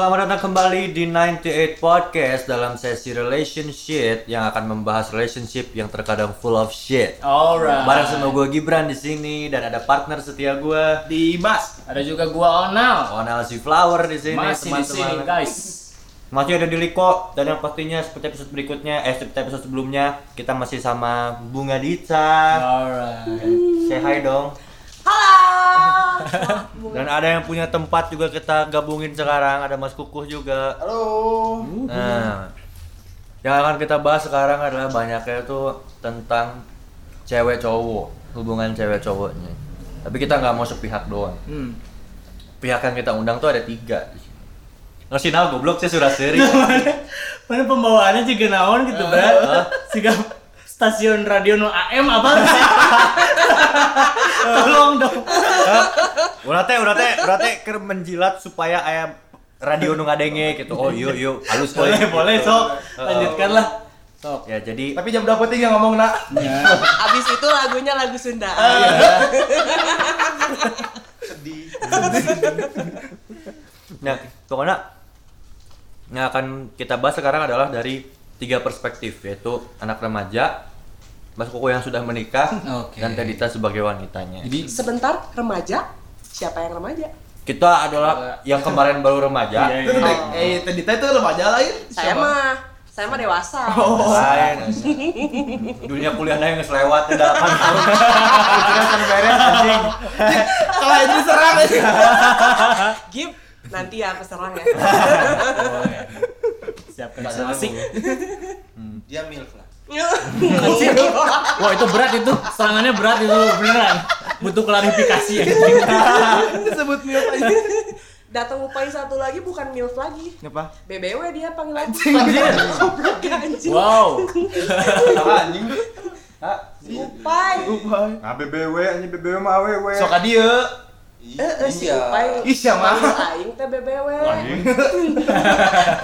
Selamat datang kembali di 98 Podcast dalam sesi relationship yang akan membahas relationship yang terkadang full of shit. Alright. Bareng sama gue Gibran di sini dan ada partner setia gue di Bas. Ada juga gua Onal. Onel si Flower di sini Masih di sini guys. Masih ada di Liko dan yang pastinya seperti episode berikutnya, eh seperti episode sebelumnya kita masih sama Bunga Dica. Alright. Say hi dong. Halo. Dan ada yang punya tempat juga kita gabungin sekarang, ada Mas Kukuh juga. Halo. Nah, yang akan kita bahas sekarang adalah banyaknya itu tentang cewek cowok, hubungan cewek cowoknya. Tapi kita nggak mau sepihak doang. Hmm. Pihak yang kita undang tuh ada tiga. Ngasih nal goblok sih sudah seri. Mana pembawaannya juga naon gitu, Bro. Siga stasiun radio no AM apa? Tolong dong. udah teh, udah teh, udah teh ker menjilat supaya ayam radio nu ngadenge gitu. Oh iya iya, halus Boleh, boleh, sok. Lanjutkan lah. Sok. Ya jadi Tapi jam berapa tinggal ngomong nak? Ya. Abis itu lagunya lagu Sunda. Sedih. Nah, pokoknya yang akan kita bahas sekarang adalah dari tiga perspektif, yaitu anak remaja, Mas Koko yang sudah menikah, Oke. dan Tedita sebagai wanitanya. Jadi Sebentar remaja. Siapa yang remaja? Kita adalah yang kemarin baru remaja. Iya, Itu tuh, eh tadi itu remaja lain. Saya mah saya mah dewasa. Lain. Dunia kuliah yang selewat ya 8 tahun. Pikiran kan beres anjing. Kalau itu diserang aja. Gip, nanti ya aku serang ya. siapkan asik. Dia milk lah. Wah, itu berat itu. Serangannya berat itu beneran. Butuh klarifikasi ya. Disebut milk aja. Datang upai satu lagi bukan MILF lagi. Ngapa? BBW dia panggil. Anjing. Goblok anjing. Wow. Anjing. Hah? Upai. Upai. Nah, BBW anjing BBW mah awewe. Sok dieu. Eh, eh, si Upai. Ih, sia mah. Panggil Aing teh BBW.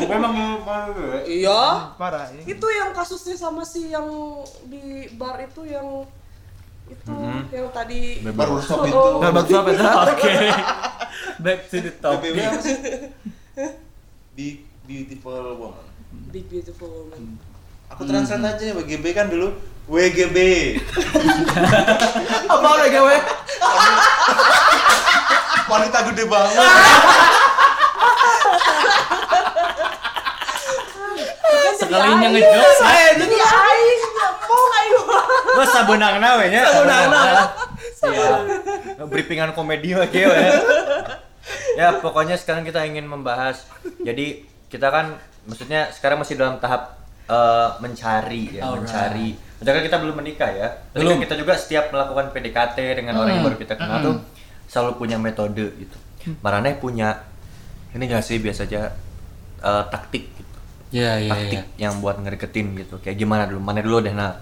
Memang awewe. Iya. Parah ini. Itu yang kasusnya sama si yang di bar itu yang itu Mhm. yang tadi Baru stop Oh, itu. oh. Nah, bagus apa itu? Oke. Back to the topic. Apa sih? Big Beautiful Woman. Big Beautiful Woman. Aku translate aja ya, WGB kan dulu WGB. Apa gawe? Wanita gede banget. Sekalinya ngejok Saya Jadi aing mau aing Mas sabeunangna we nya. Sabeunangna. Siap. Briefingan komedi kieu ya. Ya, pokoknya sekarang kita ingin membahas. Jadi, kita kan maksudnya sekarang masih dalam tahap eh, mencari ya, Alright. mencari. Padahal kan kita belum menikah ya. Belum. kita juga setiap melakukan PDKT dengan orang yang Hmm. baru kita kenal tuh selalu punya metode gitu. Marane punya ini gak sih biasa aja eh, taktik gitu. Iya, iya, taktik iya. yang buat ngedeketin gitu. Kayak gimana dulu? Mana dulu deh nah.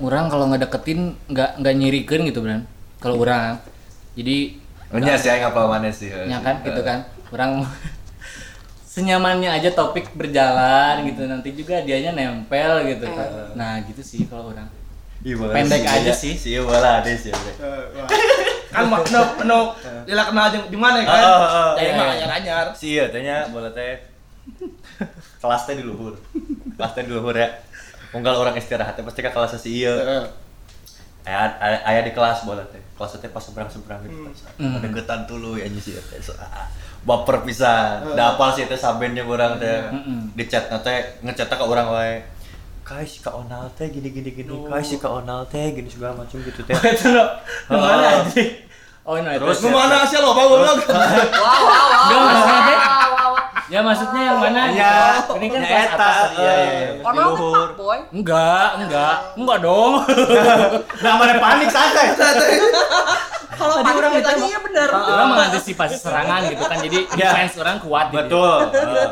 Orang kalau ngedeketin nggak nggak nyirikeun gitu, Bran. Kalau orang. Jadi nya sih apa mana sih? ya kan gitu kan. Orang senyamannya aja topik berjalan gitu. Nanti juga dianya nempel gitu kan. Nah, gitu sih kalau orang. Iya, boleh Pendek sih, aja ya. sih. Sih, bola ada sih. Bre. Kan mah no no dia lah kenal di mana kan? Oh, oh, oh, iya, mah iya. anyar-anyar. Si iya tanya bola teh. Kelas teh di luhur. Kelas teh di luhur ya. Unggal orang istirahat teh pasti ka kelas si iya. Heeh. Aya aya- aya di kelas bola teh. Kelas teh pas seberang-seberang gitu. Hmm. Deketan tuluy anjing sih teh. So, ah, Baper pisan. Da apal sih teh sabennya urang teh. Mm-mm. Di chat teh ngechat ka urang wae. Kai si Kak Onal teh gini gini gini. Kai si Kak Onal teh gini segala macam gitu teh. Itu lo. Mana aja? Oh, no, Terus itu. Nu mana sih lo bawa lo? Wow, wow, wow. Ya maksudnya yang mana? Ya, Ini kan ya kelas eta, atas tadi. Iya, iya, iya. Orang tuh luhur. boy. Enggak, enggak. Enggak dong. Nah, mana panik santai. Kalau Tadi orang tadi iya benar. orang mengantisipasi serangan gitu kan. Jadi Ya. defense orang kuat gitu. Betul. Heeh.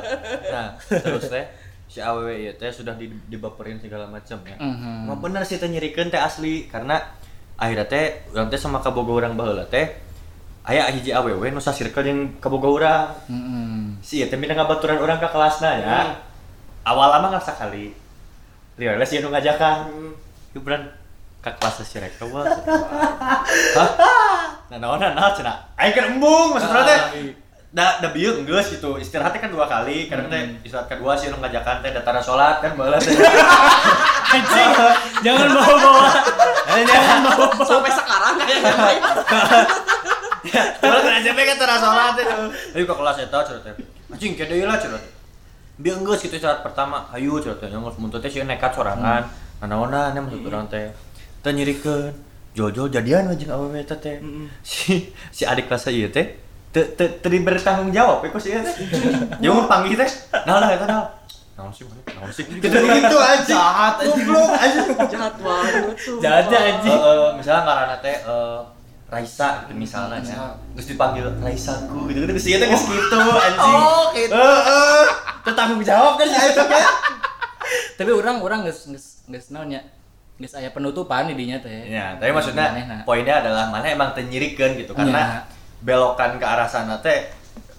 nah, terus teh si AWW ieu teh sudah di, dibaperin segala macam ya. Mhm. Mah bener sih teh nyerikeun teh asli karena akhirnya teh urang teh sama kaboga urang baheula teh aya hiji AWW nu circle yang kaboga urang. Mm-mm. Si ieu teh minta ngabaturan urang ka kelasna ya. Awal lama nggak sekali. Lihat sih nu ngajakan. Gibran ka kelas si reka wah. Hah? Nah, naon nah cenah. Aing kan embung maksudna teh. da da bieu geus gitu istirahatnya kan dua kali kadang teh istirahat kedua sih nu ngajakan teh datara sholat kan teh Anjing, jangan bawa-bawa. Sampai sekarang kayaknya. Kalau kena SMP kan tara sholat teh ayo ke kelas eta cenah teh anjing kede lah cenah teh bieu geus gitu istirahat pertama. Ayo teh yang muntut teh sieun nekat sorangan. Nanaonan maksud urang teh. Teh nyirikeun Jojo jadian anjing awewe eta teh si si adik kelas ieu teh. Teu teu teu bertanggung jawab ya kok sih teh jeung panggil teh. Nah lah eta nah. Naon sih mana? Naon sih. Gitu gitu aja jahat aja Jahat banget tuh. Jahatnya anjing. Eh, misalnya karena teh eh, Raisa gitu misalnya ya. Terus dipanggil Raisaku gitu gitu sih teh geus gitu anjing. Oh, gitu. Heeh. Teu tanggung jawab kan ya itu kan. Tapi orang orang geus geus geus naon nya? Geus aya penutupan idinya teh. Ya, tapi maksudnya poinnya adalah mana emang teu nyirikeun gitu karena Ya. belokan ke arah sana teh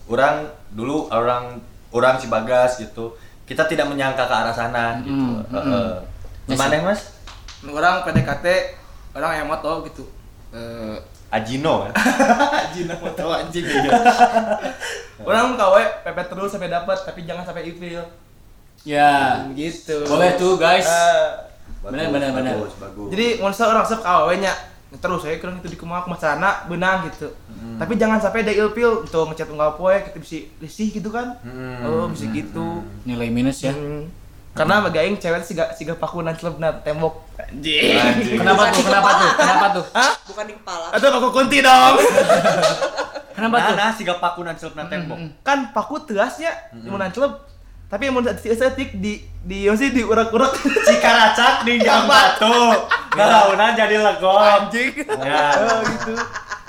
orang dulu orang orang si Bagas gitu. Kita tidak menyangka ke arah sana gitu. Mm, mm, Heeh. Ya, Gimana Mas? Orang PDKT orang yang moto gitu. Eh, Ajino kan. anjing nak moto anjing. orang kawe pepet terus sampai dapat tapi jangan sampai ilfil. Ya. Gitu. Boleh tuh guys. Eh, bener. Bagus, bagus. Jadi monster orang sok kawe nya terus saya kira itu di ke mana sana benang gitu. Tapi jangan sampai ada ilfil untuk ngechat unggal poe kita bisa risih gitu kan. Hmm. Oh, bisa gitu. Nilai minus ya. Hmm. Karena bagi aing cewek sih gak sih gak pakunan celebna tembok. Anjing. Anjing. Kenapa tuh? Kenapa tuh? Kenapa tuh? Bukan di kepala. Atau paku kunti dong. Kenapa tuh? Nah, si pakunan celupna tembok. kan paku teasnya mau celeb. Tapi mau estetik di di yang sih di urak-urak. Si karacak di jam batu. Galaunan jadi legok. Anjing. Ya. Oh gitu.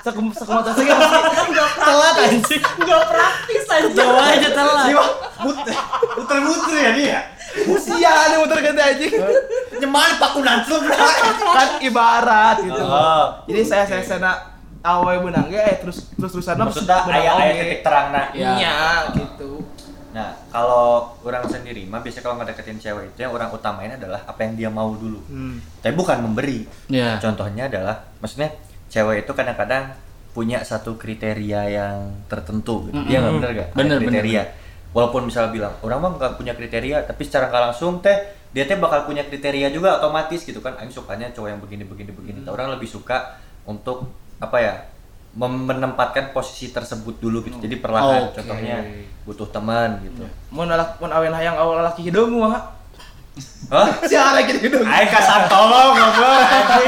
Sekum sekumata saya enggak telat anjing. Enggak praktis aja. Jawa aja telat. Muter-muter ya dia. Usia ada muter ganti anjing. Nyeman pakunan celup. kan ibarat gitu. Oh. Jadi saya saya sana awe benang ge eh terus terus terusan Maksudnya aya aya titik terangna. Ya. Iya gitu. Nah, kalau orang sendiri mah biasanya kalau ngedeketin cewek itu yang orang utamain adalah apa yang dia mau dulu. Hmm. Tapi bukan memberi. Ya. Contohnya adalah maksudnya cewek itu kadang-kadang punya satu kriteria yang tertentu gitu. Mm-mm. Iya nggak bener gak? Ada Bener, kriteria. Walaupun misalnya bilang orang mah nggak punya kriteria, tapi secara nggak langsung teh dia teh bakal punya kriteria juga otomatis gitu kan. Aing sukanya cowok yang begini begini begini. Mm. Nah, Orang lebih suka untuk apa ya? menempatkan posisi tersebut dulu gitu. Jadi perlahan Oke. contohnya butuh teman gitu. Mun alak mun awen hayang awal laki hidung mah. Hah? Si laki hidung. Ayo kasar tolong ngobrol anjing.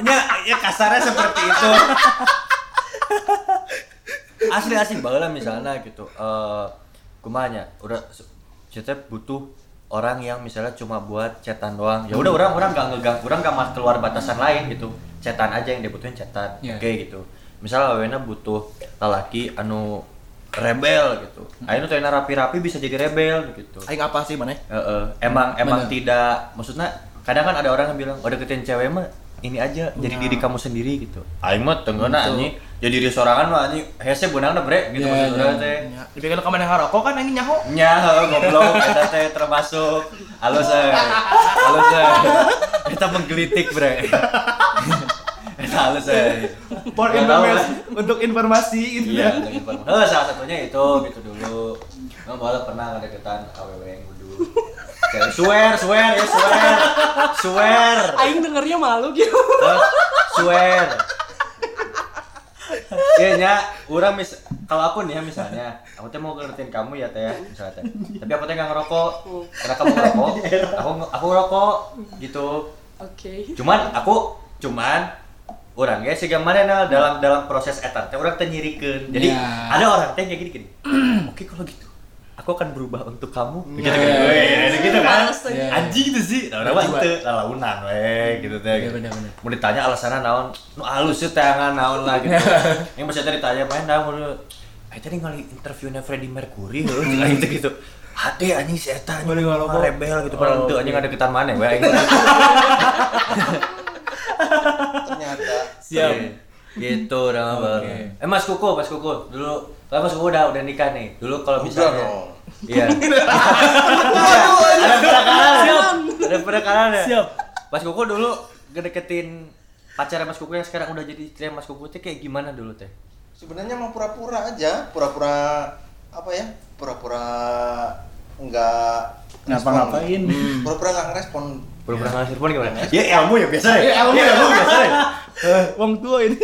ya, ya kasarnya seperti itu. Asli asli baheula misalnya gitu. Eh kumanya udah kita butuh orang yang misalnya cuma buat chatan doang. Ya udah orang orang nggak ngegang, orang nggak mau keluar batasan lain gitu. Chatan aja yang dibutuhin chatan. Iya. Oke gitu. Misalnya awena butuh lelaki anu rebel gitu. Ayo tuh rapi-rapi bisa jadi rebel gitu. Aing apa sih mana? Heeh, emang emang Bener. tidak maksudnya kadang kan ada orang yang bilang oh deketin cewek mah ini aja jadi Nah. diri kamu sendiri gitu aing mah tenggena anjing jadi diri sorangan mah anjing hese beunangna bre gitu Ya, maksudnya ya. teh Ya, dipikir kamu yang ngarokok kan aing nyaho. nya heuh, goblok eta teh termasuk halus eh halus eh eta menggelitik bre eta halus eh For informasi, untuk informasi gitu Iya, ya. untuk informasi. Oh, salah satunya itu gitu dulu. Nggak boleh pernah ngedeketan awewe yang dulu. Kayak swear, swear, ya swear, swear, Aing dengernya malu gitu. Eh, swear. Iya nya, orang mis kalau aku nih ya misalnya, aku tuh mau ngertiin kamu ya teh, ya, misalnya teh. Tapi aku teh nggak ngerokok, karena kamu ngerokok, aku aku ngerokok gitu. Oke. Cuman aku cuman orang ya sih mana dalam dalam proses etan teh orang teh nyirikeun. Jadi Ya. ada orang teh kayak gini gini. Oke kalau gitu. Aku akan berubah untuk kamu. Gitu Ya. gitu. Weh, gitu kan. Males tadi. Ya. Anjing itu sih. Nah, orang mah teu lalaunan we gitu teh. Iya, gitu. Mau ditanya alasannya naon? Nu halus sih tangan naon lah gitu. Yang bisa tadi ditanya main naon dulu. Eh tadi ngali interviewnya Freddie Mercury heuh cina gitu gitu. Hati anjing si eta anjing rebel gitu padahal Oh, teu anjing ada ketan mana we ternyata Siap. gitu Oke. Bang. eh mas kuku mas kuku dulu kalau mas kuku udah udah nikah nih dulu kalau Udah misalnya. Iya ada penekanan ya ada penekanan ya Siap. mas kuku dulu ngedeketin pacar mas kuku yang sekarang udah jadi istri mas kuku teh kayak gimana dulu teh sebenarnya mau pura-pura aja pura-pura apa ya pura-pura nggak Ngapa-ngapain. Hmm, pura-pura nggak ngerespon Pura-pura ngasih telepon gimana? Ya ilmu ya biasa ya. Ya, ilmu ya. biasa ya. Wong tua ini.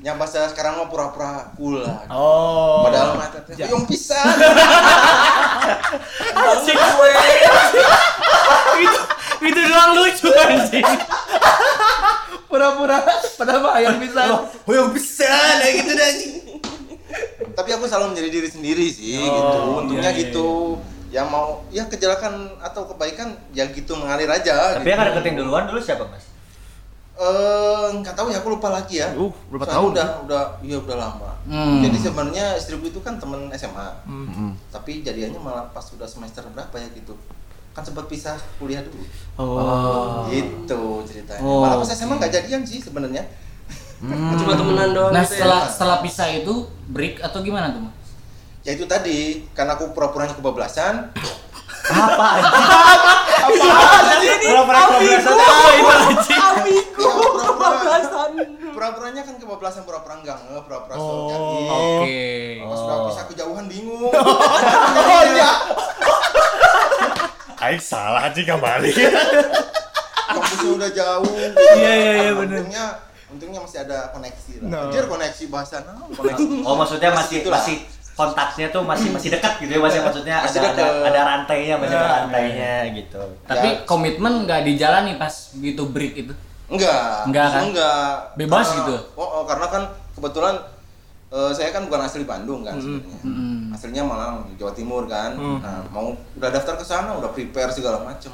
Yang bahasa sekarang mau pura-pura cool lah Oh. padahal mata teh yang pisan Anjing gue. itu itu doang lucu anjing. pura-pura padahal mah ayam bisa. Oh yang bisa lah gitu dah. tapi aku selalu menjadi diri sendiri sih Oh, gitu untungnya iya, iya, gitu yang mau ya kejelekan atau kebaikan ya gitu mengalir aja Tapi gitu. yang deketin duluan dulu siapa mas? Eh, nggak tahu ya aku lupa lagi ya. Uh, berapa Soalnya tahun? Udah, udah, iya udah lama. Hmm. Jadi sebenarnya istriku itu kan temen SMA, Hmm. tapi jadiannya malah pas sudah semester berapa ya gitu. Kan sempat pisah kuliah dulu. Oh. Gitu ceritanya. Oh, malah pas SMA nggak jadian sih sebenarnya. Cuma temenan doang Nah gitu ya. setelah setelah pisah itu break atau gimana tuh? Mas? Ya itu tadi, karena aku pura-puranya kebablasan, Apa anjing? Jadi Pura-pura kebablasan apa itu pura-pura. Kebablasan. pura-puranya kan kebablasan pura-pura enggak nge, pura-pura Oh, oh, yakin. Oke. Pas udah pisah kejauhan bingung. Oh iya. Aing salah anjing kembali. kampusnya udah jauh. Iya, iya, iya, bener. untungnya untungnya masih ada koneksi lah No. Anjir koneksi bahasa nah, koneksi Oh maksudnya masih masih kontaknya tuh masih masih dekat gitu ya masih maksudnya Masih ada, ada ada rantainya masih ada Ya. rantainya gitu. Tapi Ya. komitmen nggak dijalani pas gitu break itu. enggak Enggak kan? enggak Bebas Karena- gitu? oh, oh, karena kan kebetulan eh, saya kan bukan asli Bandung kan sebenarnya Mm-mm. aslinya Malang Jawa Timur kan Mm. nah mau udah daftar ke sana udah prepare segala macem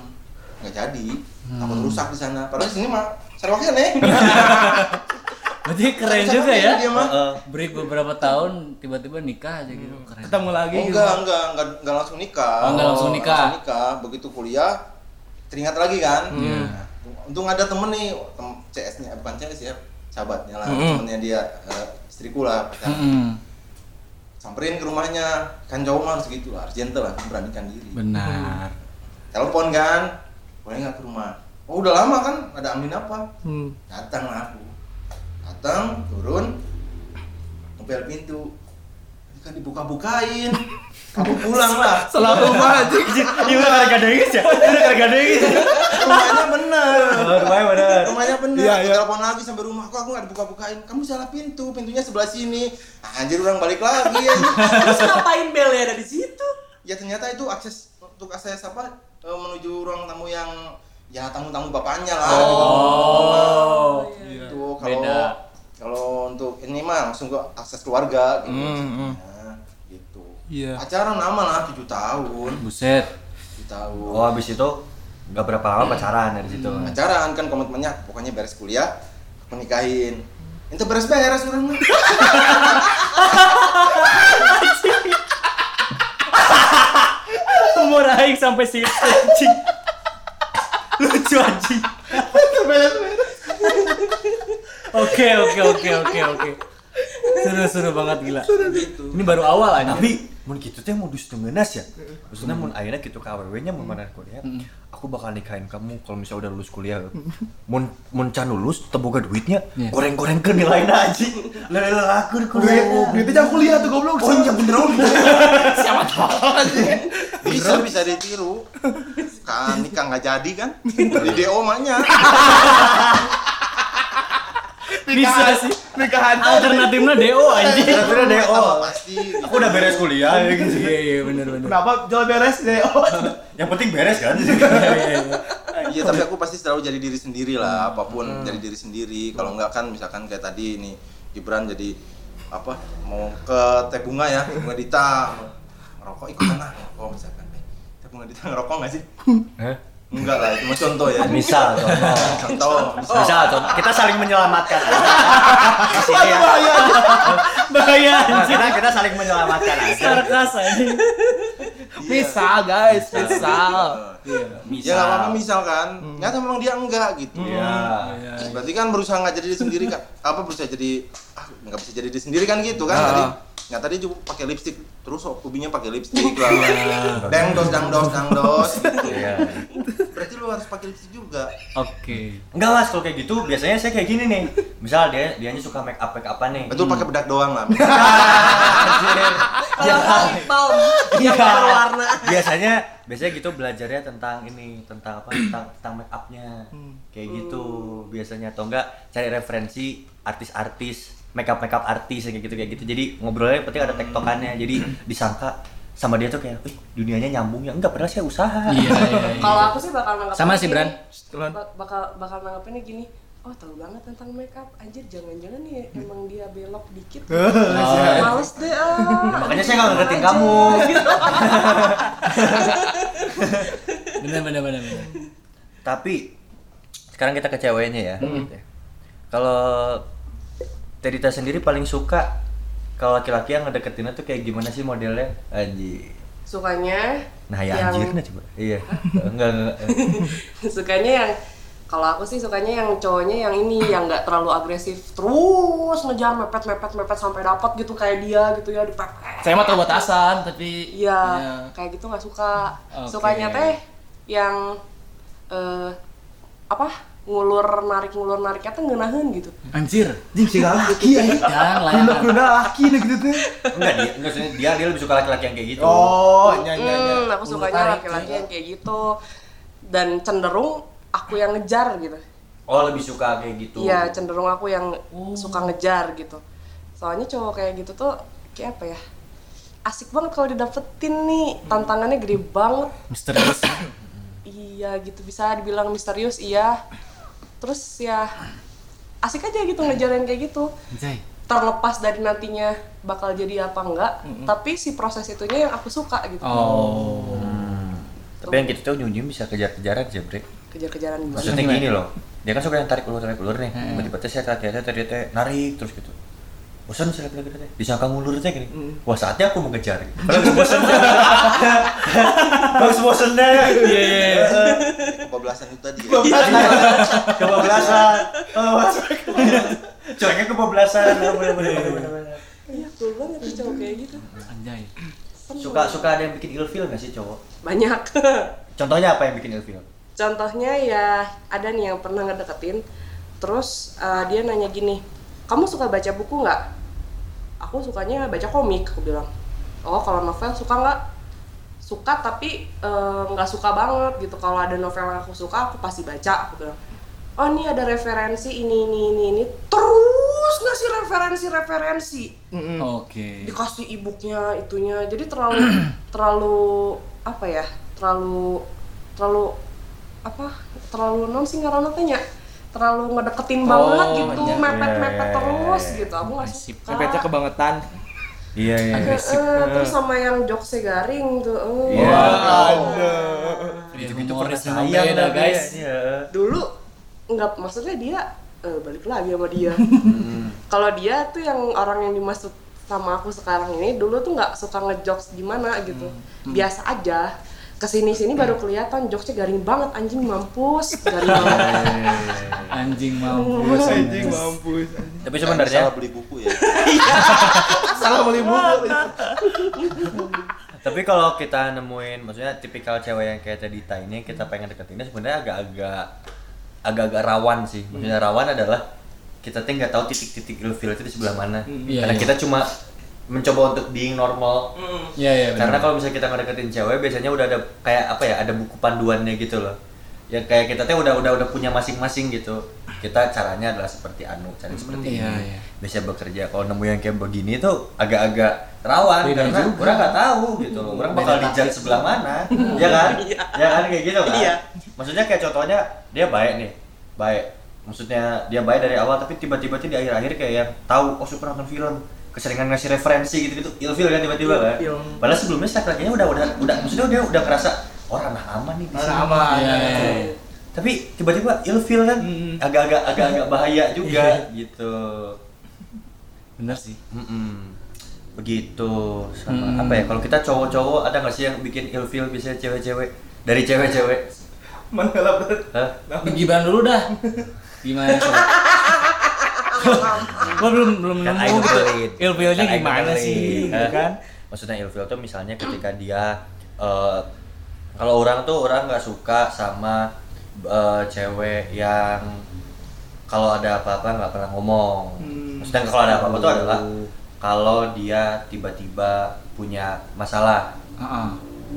nggak jadi takut rusak di sana padahal di sini mah Sarawaknya nih Berarti keren juga ya. dia mah Heeh. Break beberapa tahun tiba-tiba nikah aja gitu. Keren. Ketemu lagi Oh, gitu. enggak, enggak, enggak, enggak langsung nikah. Oh, enggak langsung nikah. Langsung nikah. Begitu kuliah, teringat lagi kan. Hmm. Nah, untung ada temen nih, tem CS-nya, bukan CS ya, sahabatnya lah, Hmm. temennya dia, eh, istriku lah. pacar. Mm-mm. Samperin ke rumahnya, kan jauh mah harus gitu lah, harus gentle lah, beranikan diri. Benar. Telepon kan, boleh nggak ke rumah? Oh udah lama kan, ada angin apa? Hmm. Datang lah aku, datang, turun, ngepel pintu, Ini kan dibuka-bukain, kamu pulang lah. Selalu anjing. Ini udah gara gara dengis ya? Ini udah gara gara dengis. rumahnya bener Oh, rumahnya bener. rumahnya bener aku iya. telepon lagi sampai rumah kok aku nggak dibuka-bukain kamu salah pintu pintunya sebelah sini anjir orang balik lagi ya Terus ngapain Bel ya ada di situ? ya ternyata itu akses untuk akses apa eh, menuju ruang tamu yang ya tamu-tamu bapaknya lah gitu. Oh. Iya. itu kalau Beda. Kalau untuk ini mah langsung ke akses keluarga gitu Hmm, hmm. Nah, gitu Iya. pacaran lama lah tujuh tahun Buset. tujuh tahun Oh habis itu nggak berapa lama pacaran dari situ. pacaran kan komitmennya pokoknya beres kuliah aku nikahin itu beres-beres orang mah Umur aing sampai situ anjing. Lucu anjing. Oke oke oke oke oke. Seru seru banget gila. gitu Ini baru awal aja. Tapi mun kitu teh modus tengeunas ya. Maksudnya mun ayeuna kitu ka awewe nya mun mana kuliah. Aku bakal nikahin kamu kalau misalnya udah lulus kuliah. Mun mun can lulus teu boga duitnya, Iya. goreng-gorengkeun nilainya anjing. Lelelakeun kuliah. Duitnya jangan kuliah tuh goblok. Oh iya bener. Siapa tahu. bisa bisa ditiru kan nikah nggak jadi kan di DO mahnya Bisa sih. Nikahan. Alternatifnya DO anjing. Kira-kira deh oh. pasti Aku udah beres kuliah ya gitu. Iya iya benar benar. Kenapa jual beres? Oh. Yang penting beres kan. Iya iya iya. iya tapi aku pasti selalu jadi diri sendiri lah apa pun jadi diri sendiri kalau nggak kan misalkan kayak tadi ini Gibran jadi apa mau ke teh bunga ya bunga dita ngerokok ikutan lah ngerokok misalkan eh, teh bunga dita ngerokok nggak sih Hah? Enggak lah itu contoh ya Misal contoh. contoh Misal contoh. Kita saling menyelamatkan. Di sini ya. Bahaya Nah, anjing. kita kita saling menyelamatkan aja. Sarkas anjing. Misal guys, misal. Iya. ya nggak apa-apa misal kan ternyata memang dia enggak gitu Iya. berarti kan berusaha nggak jadi diri sendiri kan apa berusaha jadi ah nggak bisa jadi diri sendiri kan gitu kan Ah. tadi nggak tadi juga pakai lipstick terus kubinya pakai lipstick lah deng dos dang dos dang dos gitu. Iya. break berarti lu harus pakai lipstick juga. Oke. Enggak mas, kalau kayak gitu biasanya saya kayak gini nih. Misal dia dianya suka make up make upan nih. Betul pakai bedak doang lah. Kalau nggak lip balm yang Iya. berwarna. biasanya biasanya gitu belajarnya tentang ini tentang apa tentang tentang make upnya kayak gitu biasanya atau enggak cari referensi artis-artis make up make up artis kayak gitu kayak gitu jadi ngobrolnya penting ada tektokannya jadi disangka sama dia tuh kayak, wih dunianya nyambung ya enggak padahal saya usaha. Iya, iya, iya. Kalau aku sih bakal nanggap Sama sih, Bran. Ba- bakal bakal nanggapinnya gini. Oh tahu banget tentang makeup, anjir jangan-jangan nih emang dia belok dikit. Males deh ah. Makanya saya nggak Aja. kamu. Bener bener bener bener. Tapi sekarang kita ke ceweknya ya. Kalau Terita sendiri paling suka kalau laki-laki yang ngedeketinnya tuh kayak gimana sih modelnya? Anjir. Sukanya Nah ya yang anjirnya coba. Iya. enggak enggak. sukanya yang kalau aku sih sukanya yang cowoknya yang ini yang nggak terlalu agresif terus ngejar mepet mepet mepet sampai dapat gitu kayak dia gitu ya dipepet Saya mah tahu batasan, tapi iya Iya. kayak gitu nggak suka Oke. sukanya teh yang eh apa ngulur narik ngulur nariknya tuh ngeunaheun gitu Anjir. Jing sih laki ya. Jangan lah. Guna laki nih gitu tuh. Enggak dia, enggak dia dia lebih suka laki-laki yang kayak gitu. Oh, nyanyi Hmm, aku sukanya laki-laki yang kayak gitu dan cenderung aku yang ngejar gitu Oh, lebih suka kayak gitu. Iya, cenderung aku yang suka ngejar gitu. Soalnya cowok kayak gitu tuh kayak apa ya? Asik banget kalau didapetin nih. Tantangannya gede banget. Misterius. Iya, gitu bisa dibilang misterius, iya. Terus ya asik aja gitu ngejar yang kayak gitu. Terlepas dari nantinya bakal jadi apa enggak, tapi si proses itunya yang aku suka gitu. Oh. Tapi yang gitu tuh ujung-ujung bisa kejar-kejaran sih, Brek. Kejar-kejaran gimana? Maksudnya gini loh. Dia kan suka yang tarik ulur tarik ulur nih. Tiba-tiba teh saya ternyata tadi teh narik terus gitu. Bosan saya lagi teh. Disangka ngulur teh gini. Wah, saatnya aku mengejar gitu. Kalau gue bosan. Bagus bosan deh. Iya, iya. Kebablasan itu tadi. Iya. Kebablasan. Oh, kebablasan. Bener bener bener bener. Iya, betul banget tuh cowok kayak gitu. Anjay. Suka suka ada yang bikin ilfil nggak sih cowok? Banyak. Contohnya apa yang bikin ilfil? Contohnya ya ada nih yang pernah ngedeketin, terus uh, dia nanya gini, kamu suka baca buku nggak? Aku sukanya baca komik, aku bilang. Oh kalau novel suka nggak? Suka tapi uh, nggak suka banget gitu. Kalau ada novel yang aku suka, aku pasti baca. Aku bilang. Oh ini ada referensi ini ini ini ini. Terus ngasih referensi-referensi Oke. dikasih e-booknya itunya jadi terlalu terlalu apa ya terlalu terlalu apa terlalu non sih ngaranna teh nya terlalu ngedeketin banget gitu iya. mepet Iya, mepet iya, terus iya. gitu aku nggak Agresif. suka Mepetnya kebangetan. Iya iya. Eh, eh, terus sama yang jokesnya garing tuh eh. Iya. Gitu-gitu Humoris pernah sayang beda, guys. Iya. dulu nggak maksudnya dia eh, balik lagi sama dia kalau dia tuh yang orang yang dimaksud sama aku sekarang ini dulu tuh nggak suka ngejokes gimana gitu biasa aja ke sini sini baru kelihatan jokesnya garing banget anjing mampus garing banget Anjing mampus. Anjing mampus. Tapi Salah sebenarnya beli buku ya. Salah beli buku. tapi kalau kita nemuin maksudnya tipikal cewek yang kayak tadi ini kita pengen deketinnya sebenarnya agak-agak agak-agak rawan sih. Maksudnya rawan adalah kita tuh nggak tahu titik-titik ilfil itu di sebelah mana. Iya, Karena iya. kita cuma mencoba untuk being normal. Iya iya benar. Karena kalau misalnya kita ngedeketin cewek biasanya udah ada kayak apa ya, ada buku panduannya gitu loh. Ya kayak kita tuh udah udah udah punya masing-masing gitu. Kita caranya adalah seperti anu, cari seperti Iya, ini. iya. Bisa bekerja. Kalau nemu yang kayak begini tuh agak-agak rawan Beda karena juga. orang nggak tahu gitu loh. Orang bakal taktik. sebelah mana. ya kan? Ya kan kayak gitu kan? Iya. Maksudnya kayak contohnya dia baik nih. Baik. Maksudnya dia baik dari awal tapi tiba-tiba tuh di akhir-akhir kayak yang tahu oh suka nonton film keseringan ngasih referensi gitu-gitu ilfil kan tiba-tiba kan padahal sebelumnya si laki-lakinya udah udah udah maksudnya dia udah ngerasa orang anak aman nih di sini." Sama. Iya, iya, iya. tapi tiba-tiba ilfil kan Mm. agak-agak agak-agak bahaya juga gitu Bener sih. Mm-mm. begitu sama Mm. apa ya kalau kita cowok-cowok ada nggak sih yang bikin ilfil biasanya cewek-cewek dari cewek-cewek Mana lah. Hah? Dulu dah. Gimana coba? Gua belum belum kan nemu gitu. Ilfilnya Kan gimana sih? gitu kan? maksudnya ilfil tuh misalnya ketika dia eh, Kalau orang tuh orang nggak suka sama eh, cewek yang kalau ada apa-apa nggak pernah ngomong. Hmm. Maksudnya kalau ada apa-apa tuh adalah kalau dia tiba-tiba punya masalah, Heeh.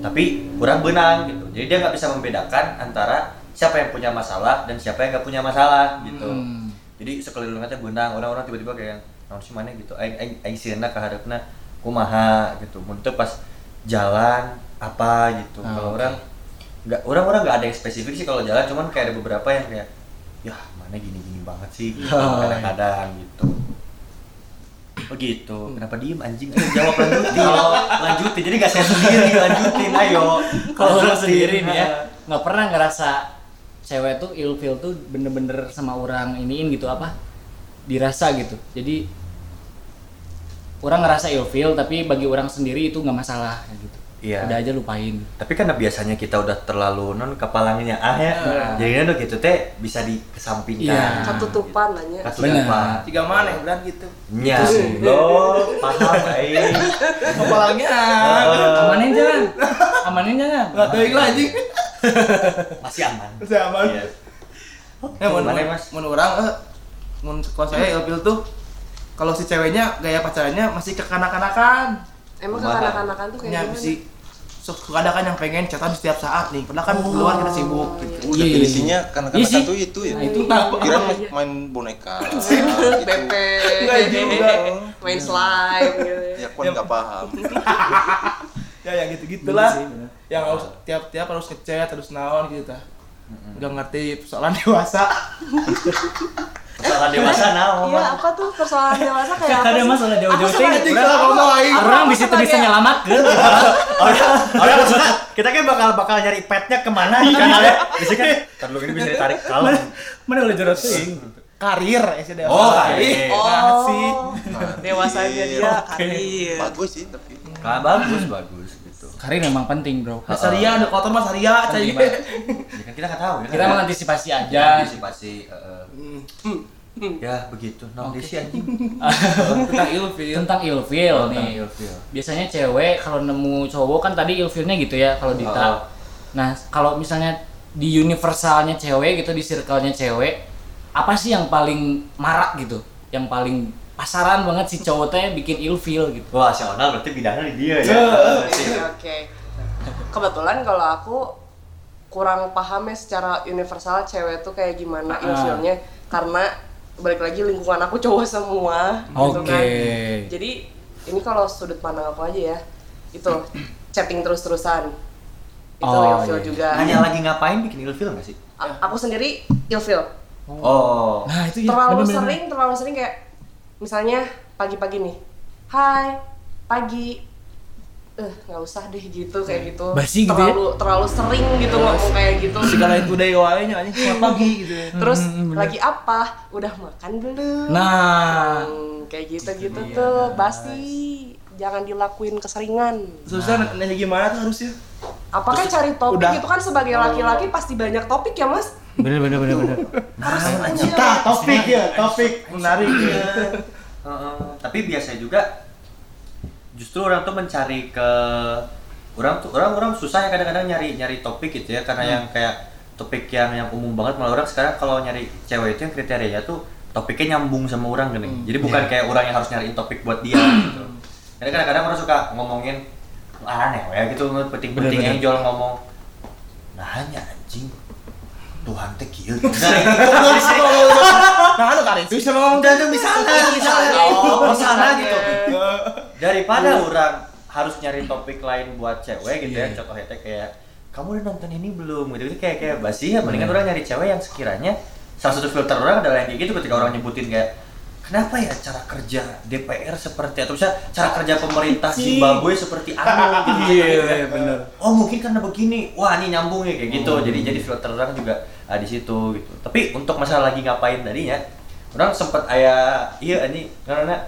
tapi kurang benang gitu. Jadi dia nggak bisa membedakan antara siapa yang punya masalah dan siapa yang nggak punya masalah gitu. Hmm. Jadi sekelilingnya teh benang, orang-orang tiba-tiba kayak naon sih mana gitu. Aing aing aing sieuna ka hareupna kumaha gitu. Mun pas jalan apa gitu. Ah, kalau oke. orang nggak orang-orang nggak ada yang spesifik sih kalau jalan, cuman kayak ada beberapa yang kayak ya mana gini-gini banget sih gitu. Oh, kadang-kadang gitu. Oh gitu, kenapa diem anjing? Ayo jawab lanjutin, lanjutin. Jadi gak saya sendiri lanjutin, ayo. Kalau lu Lanjutin. sendiri nih ya, nggak pernah ngerasa cewek tuh ilfeel tuh bener-bener sama orang iniin gitu apa? Dirasa gitu. Jadi orang ngerasa ilfeel tapi bagi orang sendiri itu nggak masalah gitu. Iya. Udah aja lupain. Tapi karena biasanya kita udah terlalu non kepalanya ah ya, jadi kan gitu teh bisa dikesampingkan. Iya. Ketutupan nanya. Ketutupan. Tiga mana ya bilang gitu. Nya, lo paham aing. Kepalanya. Amanin jangan. Amanin jangan. Enggak tahu yang lagi. Masih aman. Masih aman. Iya. Ya, mun, Gimana, mun, Mas? mun orang eh mun kalau saya ilfil tuh kalau si ceweknya gaya pacarannya masih kekanak-kanakan. Emang kekanak-kanakan tuh kayak Ya gimana? mesti sok ada kan yang pengen chatan setiap saat nih. Padahal kan keluar kita sibuk gitu. Iya, iya, definisinya karena Iya sih. itu itu ya. Nah, itu Kira Iya, iya. main boneka. BP, Enggak juga. main slime gitu. Ya kon nggak paham. Ya ya gitu-gitulah. Bener sih, bener. Yang harus tiap-tiap harus ngechat terus naon gitu tah. Udah ngerti persoalan dewasa. Persoalan dewasa naon. Iya, apa tuh persoalan dewasa kayak apa Ada sih? masalah jauh-jauh Anjing salah ngomong aing. Orang bisa tuh bisa nyelamatkan. Orang orang maksudnya kita kan bakal bakal nyari petnya ke mana kan ya. Bisa kan terlalu ini bisa ditarik kalau. Mana udah jorot ting. Karir ya sih dewasa. Oh, karir. Oh, Nah, sih. dewasanya dia karir. Bagus sih tapi. Nah, bagus bagus gitu. Karir memang penting, Bro. Nah, Saria ada kotor mas cai. banget. Ya kan kita nggak tahu ya. Kita kan? mengantisipasi aja. antisipasi eh, ya begitu. Nah, anjing. Tentang ilfil. Tentang ilfeel Oh, nih. ilfeel. Biasanya cewek kalau nemu cowok kan tadi ilfeelnya gitu ya kalau Dita. Oh. Nah, kalau misalnya di universalnya cewek gitu di circle-nya cewek, apa sih yang paling marak gitu? Yang paling pasaran banget si cowok teh bikin ilfeel gitu. Wah, si Onal berarti bidangnya di dia ya. Oke, oke. Kebetulan kalau aku kurang paham ya secara universal cewek tuh kayak gimana Ah. ilfilnya karena balik lagi lingkungan aku cowok semua gitu Oke. kan. Jadi ini kalau sudut pandang aku aja ya. Itu chatting terus-terusan. Itu Oh, ilfil iya. juga. Hanya lagi ngapain bikin ilfil nggak sih? A- aku sendiri ilfil. Oh. Nah, itu ya. terlalu bener-bener. sering, terlalu sering kayak misalnya pagi-pagi nih. Hai, pagi. Eh, nggak usah deh gitu kayak gitu. Basi gitu ya? terlalu terlalu sering gitu ngomong kayak gitu. Segala itu day wae nya anjing selamat pagi gitu. ya. Terus Hmm, bener. lagi apa? Udah makan belum? Nah, Hmm, kayak gitu-gitu tuh, basi. Jangan dilakuin keseringan. Susah nanya gimana tuh harusnya. Apakah cari topik udah. itu kan sebagai laki-laki pasti banyak topik ya, Mas? bener bener bener bener. Harus Nah. Nah, topik ya, topik menarik ya. Tapi biasa juga justru orang tuh mencari ke orang tuh orang orang susah ya kadang-kadang nyari nyari topik gitu ya. Karena yang kayak topik yang yang umum banget malah orang sekarang kalau nyari cewek itu yang kriterianya tuh topiknya nyambung sama orang kan jadi bukan kayak orang yang harus nyariin topik buat dia gitu. Karena kadang-kadang orang suka ngomongin aneh ya gitu penting-penting yang jual ngomong. Nah hanya anjing Tuhan teh kieu. Nah, anu kali itu sama ngomong dan tuh misalnya misalnya oh misalnya gitu. Daripada orang harus nyari topik lain buat cewek gitu ya Iya. contohnya teh kayak kamu udah nonton ini belum? Gitu Jadi kayak kayak basi ya. Mendingan orang nyari cewek yang sekiranya salah satu filter orang adalah yang kayak gitu ketika orang nyebutin kayak kenapa ya cara kerja DPR seperti atau misalnya cara kerja pemerintah Zimbabwe seperti anu gitu Iya, bener. oh mungkin karena begini. Wah ini nyambung ya kayak gitu. Jadi jadi filter orang juga ah, di situ gitu. Tapi untuk masalah lagi ngapain tadinya orang sempat ayah iya ini karena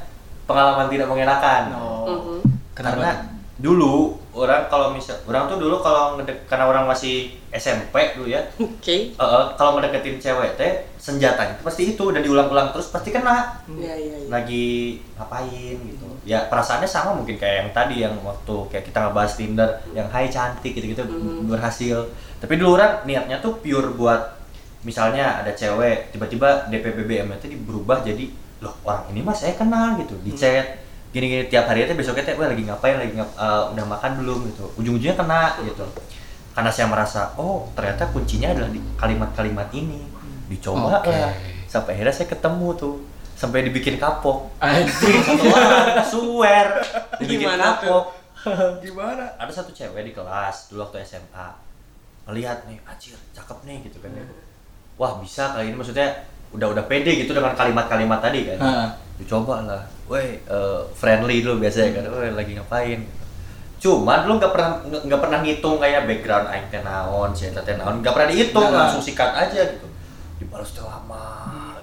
pengalaman tidak mengenakan. Mhm. karena dulu orang kalau misal orang tuh dulu kalau ngedek karena orang masih SMP dulu ya. Oke. eh, eh, kalau ngedeketin cewek teh senjatanya itu pasti itu dan diulang-ulang terus pasti kena. Iya iya iya. lagi ngapain gitu. Ya perasaannya sama mungkin kayak yang tadi yang waktu kayak kita ngebahas Tinder yang hai cantik gitu-gitu Mhm. berhasil. Tapi dulu orang niatnya tuh pure buat misalnya ada cewek tiba-tiba DP BBM itu berubah jadi loh orang ini mah saya kenal gitu di chat gini-gini tiap hari itu besoknya teh "Wah, lagi ngapain? Lagi ngap eh, udah makan belum? gitu. Ujung-ujungnya kena gitu. Karena saya merasa oh ternyata kuncinya adalah di kalimat-kalimat ini. Dicoba Oke. lah. Sampai akhirnya saya ketemu tuh sampai dibikin kapok. Anjing. satu orang swear dibikin Gimana tuh? kapok Gimana? ada satu cewek di kelas dulu waktu SMA melihat nih anjir cakep nih gitu kan ya. wah bisa kali ini. Maksudnya udah udah pede gitu dengan kalimat-kalimat tadi kan. Heeh. dicoba lah weh eh, friendly dulu biasanya kan. Weh lagi ngapain? Gitu. cuma dulu nggak pernah nggak pernah ngitung kayak background aing teh naon si eta teh naon. Nggak pernah dihitung Nah. langsung sikat aja gitu. Dibalas teh lama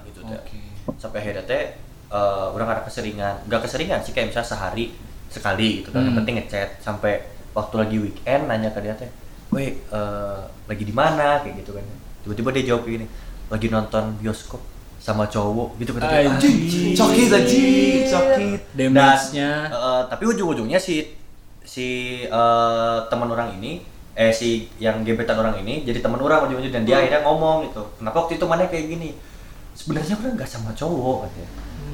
gitu teh. Oke. sampai akhirnya teh eh, udah karena keseringan. Nggak keseringan sih kayak misalnya sehari sekali gitu kan. Yang Hmm. penting ngechat. Sampai waktu lagi weekend nanya ke dia teh weh eh, lagi di mana? Kayak gitu kan. Tiba-tiba dia jawab gini lagi nonton bioskop sama cowok gitu kata dia Anjing. Sakit anjing, sakit. Damage-nya. Dan, eh, tapi ujung-ujungnya si si eh, teman orang ini eh si yang gebetan orang ini jadi teman orang ujung-ujung dan dia akhirnya ngomong gitu kenapa waktu itu mana kayak gini sebenarnya orang nggak sama cowok katanya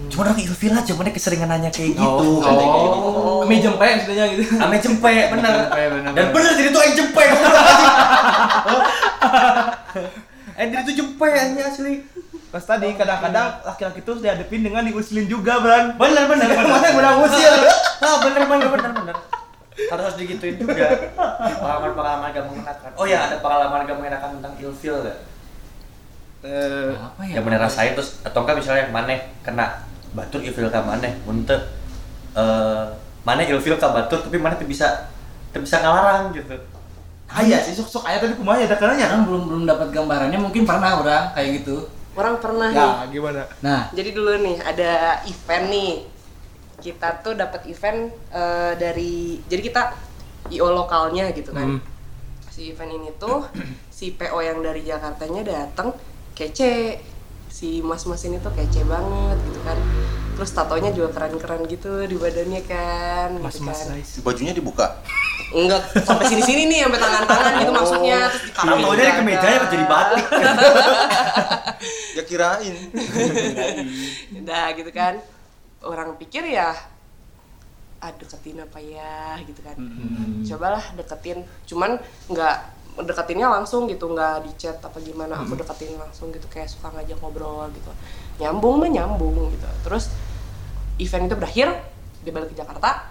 cuma orang ilfil aja mana keseringan nanya kayak gitu Oh. kayak gitu. Oh, kami jempek maksudnya gitu. Ame jempe bener. Jempe, bener, Dan bener. bener jadi tuh aing jempe. Eh jadi tuh jempe anjing asli. Pas tadi kadang-kadang laki-laki tuh dihadapin dengan diusilin juga, Bran. Bener bener. Mana yang udah usil? Ah bener bener bener bener. Harus harus digituin juga. Pengalaman-pengalaman gak mengenakan. Oh ya ada pengalaman gak mengenakan tentang ilfil gak? Eh, Apa ya? Yang bener rasain terus atau enggak misalnya maneh kena batur ilfil ka maneh untuk eh maneh ilfil ka batur tapi maneh tuh bisa tuh bisa ngalarang gitu. Aya sih sok-sok aya tapi kumaha ya dakananya. Orang belum belum dapat gambarannya mungkin pernah orang kayak gitu. Orang pernah nih. Ya, gimana? Nah, Jadi dulu nih ada event nih. Kita tuh dapat event eh, dari jadi kita IO lokalnya gitu kan. Hmm. Si event ini tuh si PO yang dari Jakartanya datang kece. Si mas-mas ini tuh kece banget gitu kan. Terus tatonya juga keren-keren gitu di badannya kan. gitu Mas-mas kan. guys. Bajunya dibuka. Enggak sampai sini-sini nih sampai tangan-tangan gitu maksudnya terus di Tahu dari kemeja ya jadi batik. Ya kirain. Udah gitu kan. Orang pikir ya ah deketin apa ya gitu kan. Cobalah deketin. Cuman nggak deketinnya langsung gitu, nggak di chat apa gimana. Aku deketin langsung gitu kayak suka ngajak ngobrol gitu. Nyambung mah nyambung gitu. Terus event itu berakhir, dia balik ke Jakarta.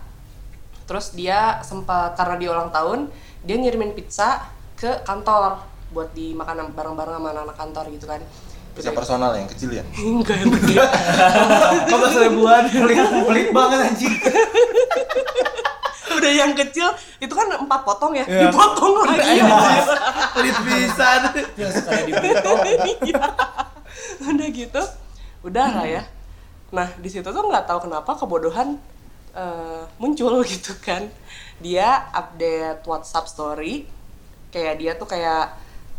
Terus dia sempat karena dia ulang tahun, dia ngirimin pizza ke kantor buat dimakan bareng-bareng sama anak-anak kantor gitu kan. Bisa personal yang kecil ya. Enggak yang gede. 15 ribuan. Pelit, pelit banget anjing. udah yang kecil itu kan empat potong ya Iya. dipotong lagi Pelit pisan. yang suka dipotong. Iya. udah gitu udah lah ya nah di situ tuh nggak tahu kenapa kebodohan eh, muncul gitu kan dia update WhatsApp story kayak dia tuh kayak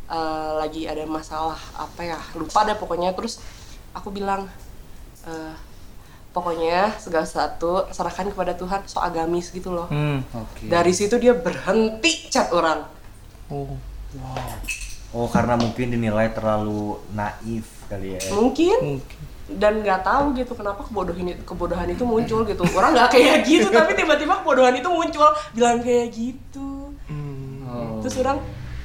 eh, lagi ada masalah apa ya lupa deh pokoknya terus aku bilang eh, pokoknya segala satu serahkan kepada Tuhan so agamis gitu loh Hmm. Oke. dari situ dia berhenti chat orang Oh. Oh karena mungkin dinilai terlalu naif kali ya. mungkin Mungkin. dan nggak tahu gitu kenapa kebodohan itu kebodohan itu muncul gitu orang nggak kayak gitu tapi tiba-tiba kebodohan itu muncul bilang kayak gitu Hmm. Oh. terus orang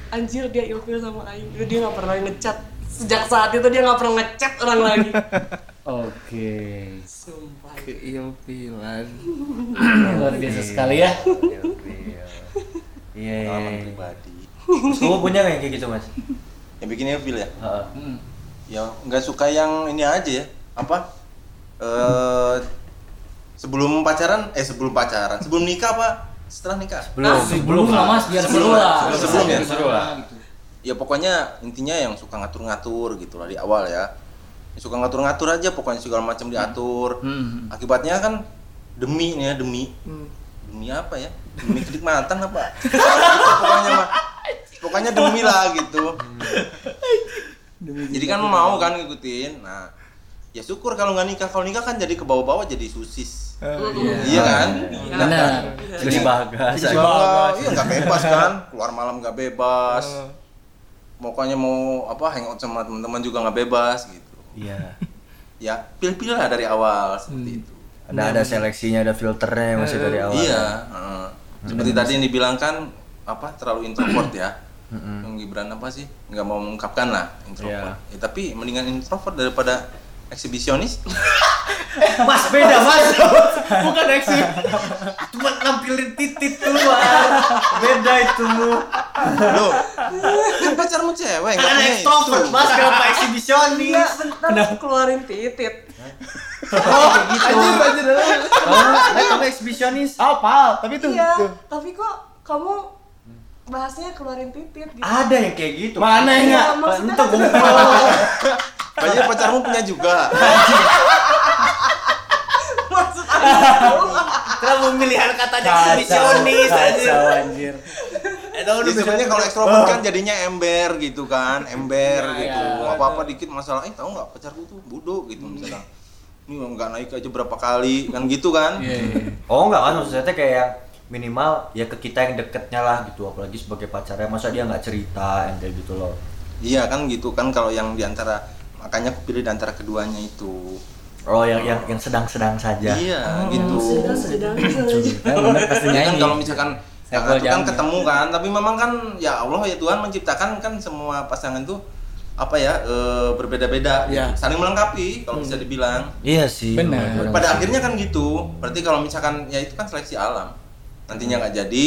anjir dia ilfil sama Aing dia nggak pernah ngechat sejak saat itu dia nggak pernah ngechat orang lagi Oke. sumpah Keilfilan. Luar biasa sekali ya. Ilfil. Iya. iya, Pengalaman iya. pribadi. Kamu punya nggak yang kayak gitu mas? Yang bikin ilfil ya. Heeh. Hmm. Ya nggak suka yang ini aja ya. Apa? Eh sebelum pacaran, eh sebelum pacaran, sebelum nikah apa? Setelah nikah? Belum. Sebelum lah mas, biar Sebelum seru lah, sebelum- sebelum ya? Seru lah. Gitu. Ya pokoknya intinya yang suka ngatur-ngatur gitu lah di awal ya. Yang suka ngatur-ngatur aja pokoknya segala macam diatur. Hmm. Akibatnya kan demi nih ya demi Hmm. demi apa ya demi kenikmatan apa pokoknya mah pokoknya demi lah gitu jadi kan mau kan ngikutin. Nah ya syukur kalau nggak nikah. Kalau nikah kan jadi ke bawah-bawah jadi susis iya. kan? Benar. Jadi bagas. Jadi bangga, iya nggak bebas kan? Keluar malam nggak bebas. Pokoknya mau apa hangout sama teman-teman juga nggak bebas gitu. Iya. ya pilih-pilih lah dari awal seperti itu. Ada ada seleksinya, ada filternya masih dari awal. iya heeh. seperti tadi yang dibilang kan apa terlalu introvert ya yang Gibran apa sih nggak mau mengungkapkan lah introvert Iya. Ya, tapi mendingan introvert daripada eksibisionis Mas beda mas, bukan eksis. Cuma nampilin titit keluar. Beda itu. loh kan pacarmu cewek Kan ekstrovert itu mas, kenapa eksibisionis? Bentar keluarin titit. Oh, kayak gitu. Anjir, anjir. Oh, kamu eksibisionis. Apa? Tapi tuh. Iya, tuh. tapi kok kamu bahasnya keluarin titit gitu. Ada yang kayak gitu. Mana yang nggak? maksudnya Itu kan Banyak pacarmu punya juga maksud. Kenapa pemilihan katanya aja? kacau anjir. Jadi sebenarnya kalau ekstrovert kan jadinya ember gitu kan, ember Iya, gitu. iya. Apa-apa dikit masalah, eh tahu nggak pacarku tuh bodoh gitu misalnya. Ini nggak naik aja berapa kali kan gitu kan? Iya, iya. Oh enggak kan maksudnya teh kayak yang minimal ya ke kita yang deketnya lah gitu apalagi sebagai pacarnya masa dia nggak cerita yang kayak gitu loh Iya kan gitu kan kalau yang di antara makanya aku pilih di antara keduanya itu. oh yang yang yang sedang-sedang saja Iya gitu. Sedang sedang sedang. Kan pastinya kan kalau misalkan kakak tuh kan ketemu kan, tapi memang kan ya Allah ya Tuhan menciptakan kan semua pasangan tuh apa ya eh, berbeda-beda, gitu. saling melengkapi kalau bisa dibilang. iya sih Benar. benar. Pada akhirnya kan gitu. Berarti kalau misalkan ya itu kan seleksi alam. Nantinya nggak jadi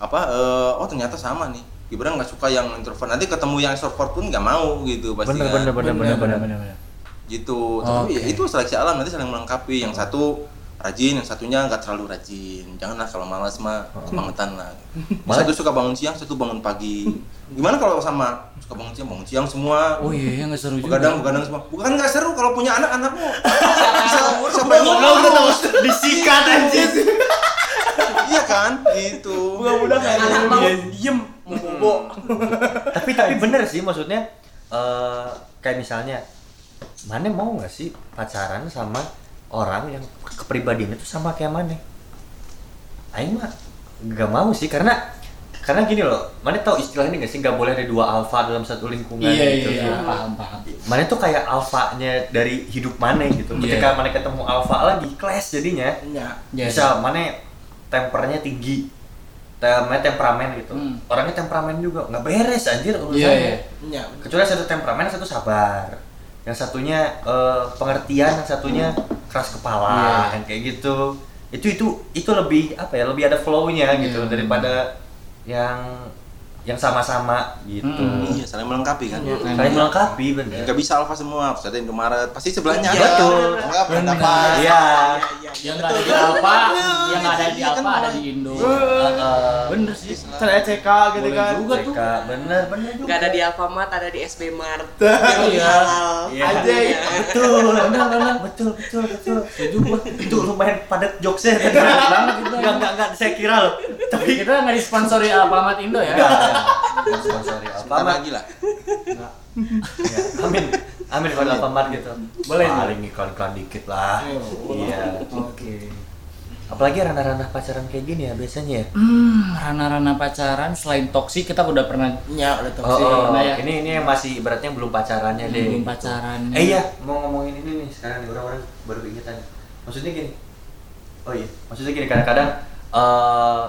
apa eh, oh ternyata sama nih. Gibran nggak suka yang introvert. Nanti ketemu yang extrovert pun nggak mau gitu pasti bener kan. bener bener bener bener bener, bener. Gitu. Tapi ya Oke. itu seleksi alam nanti saling melengkapi. Yang satu rajin, yang satunya nggak terlalu rajin. Janganlah kalau malas mah kebangetan lah. Satu suka bangun siang, satu bangun pagi. Gimana kalau sama suka bangun siang, bangun siang semua. Oh iya, iya nggak seru juga. Begadang, begadang semua. Bukan nggak seru kalau punya anak anakmu. Siapa, siapa yang mau? disikat anjir Iya kan? Gitu. Mudah-mudahan ada Anak dia- diem mau bobo. tapi tapi bener sih maksudnya eh kayak misalnya mana mau nggak sih pacaran sama orang yang kepribadiannya tuh sama kayak mana Aing mah nggak mau sih karena karena gini loh mana tahu istilah ini nggak sih nggak boleh ada dua alfa dalam satu lingkungan Iya, gitu iya, iya, paham, paham. mana tuh kayak alfanya dari hidup mana gitu Iya. ketika mana ketemu alfa lagi clash jadinya Iya. Iya, bisa mana tempernya tinggi temanya temperamen gitu Hmm. orangnya temperamen juga nggak beres anjir urusannya Iya, iya. Iya. kecuali satu temperamen satu sabar yang satunya eh, pengertian yang satunya keras kepala Iya. yang kayak gitu itu itu itu lebih apa ya lebih ada flow-nya gitu Hmm. daripada yang yang sama-sama gitu Hmm. Iya, saling melengkapi kan. saling melengkapi bener Nggak bisa alfa semua, harus ada Indomaret. Pasti sebelahnya Iya, ada. betul. Enggak pendapat. iya Yang ada di Alfa, yang ada di Iya kan, Alfa ada di Indo. Heeh. Bener sih. Kan ECK gitu Boleh kan. juga tuh. CK, bener bener juga Gak ada di Alfamart, ada di SB Mart. Iya. Iya. Aja ya. betul bener bener betul betul betul setuju gua itu lumayan padat jokesnya tadi banget itu. nggak nggak nggak saya kira loh Tapi kita nggak disponsori Alfamart Indo ya. Sponsori Alfamart. lagi lah. Ya, Amin. Amin kalau Alfamart gitu. Boleh. Paling iklan-iklan dikit lah. Iya. Oke. Apalagi ranah-ranah pacaran kayak gini ya biasanya ya. Hmm, ranah-ranah pacaran selain toksik kita udah pernah Iya, udah Oh, toksik. oh, Nah, ya. ini ini yang masih beratnya belum pacarannya deh. belum gitu. pacaran. Eh iya, mau ngomongin ini nih sekarang nih orang-orang baru ingetan. Maksudnya gini. Oh iya, maksudnya gini kadang-kadang eh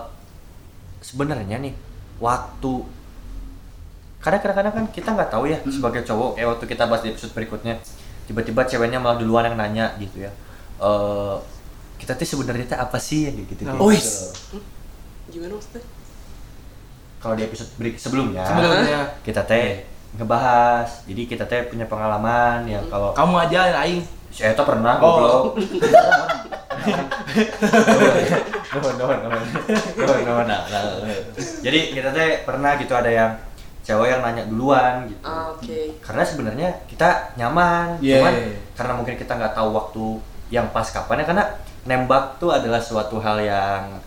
sebenarnya nih waktu kadang kadang kan kita nggak tahu ya sebagai cowok kayak waktu kita bahas di episode berikutnya tiba-tiba ceweknya malah duluan yang nanya gitu ya eh kita tuh sebenarnya tuh apa sih ya gitu, Nah, gitu. Wis. Gimana maksudnya? kalau di episode berik- sebelumnya Sebelumnya. kita teh ngebahas jadi kita teh punya pengalaman yang kalau Kamu aja yang aing. saya tuh pernah Oh. goblok. no, no, no, no, no, no, nah, nah, nah. Jadi kita teh pernah gitu ada yang cewek yang nanya duluan gitu. Ah, Oke. Karena sebenarnya kita nyaman, Iya, cuman iya, iya. karena mungkin kita nggak tahu waktu yang pas kapan ya karena nembak tuh adalah suatu hal yang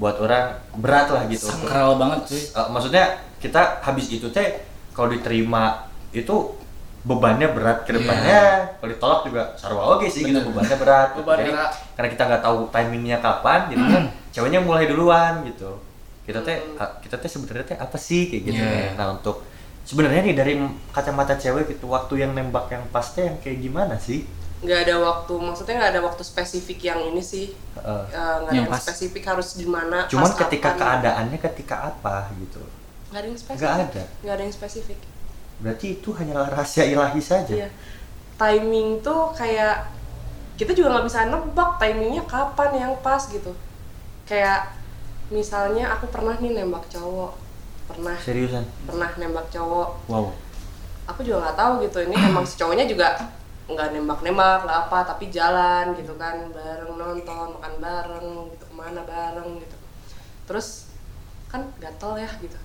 buat orang berat lah gitu sakral banget sih Eh, maksudnya kita habis itu teh kalau diterima itu bebannya berat ke depannya kalau ditolak juga sarwa oke sih gitu bebannya berat Beban Jadi, berat. karena kita nggak tahu timingnya kapan jadinya ceweknya mulai duluan gitu kita teh kita teh sebenarnya teh apa sih kayak gitu Iya. nah untuk sebenarnya nih dari kacamata cewek gitu waktu yang nembak yang pas teh yang kayak gimana sih nggak ada waktu maksudnya nggak ada waktu spesifik yang ini sih Heeh. Eh, nggak ada Yang pas. spesifik harus di mana cuman pas ketika kapan. keadaannya ketika apa gitu nggak ada yang spesifik Nggak ada. nggak ada yang spesifik berarti itu hanyalah rahasia ilahi saja Iya. Timing tuh kayak kita juga nggak bisa nebak timingnya kapan yang pas gitu. Kayak misalnya aku pernah nih nembak cowok, pernah seriusan pernah nembak cowok. wow Aku juga nggak tahu gitu. Ini emang si cowoknya juga nggak nembak-nembak nggak apa tapi jalan gitu kan bareng nonton makan bareng gitu ke mana bareng gitu terus kan gatel ya gitu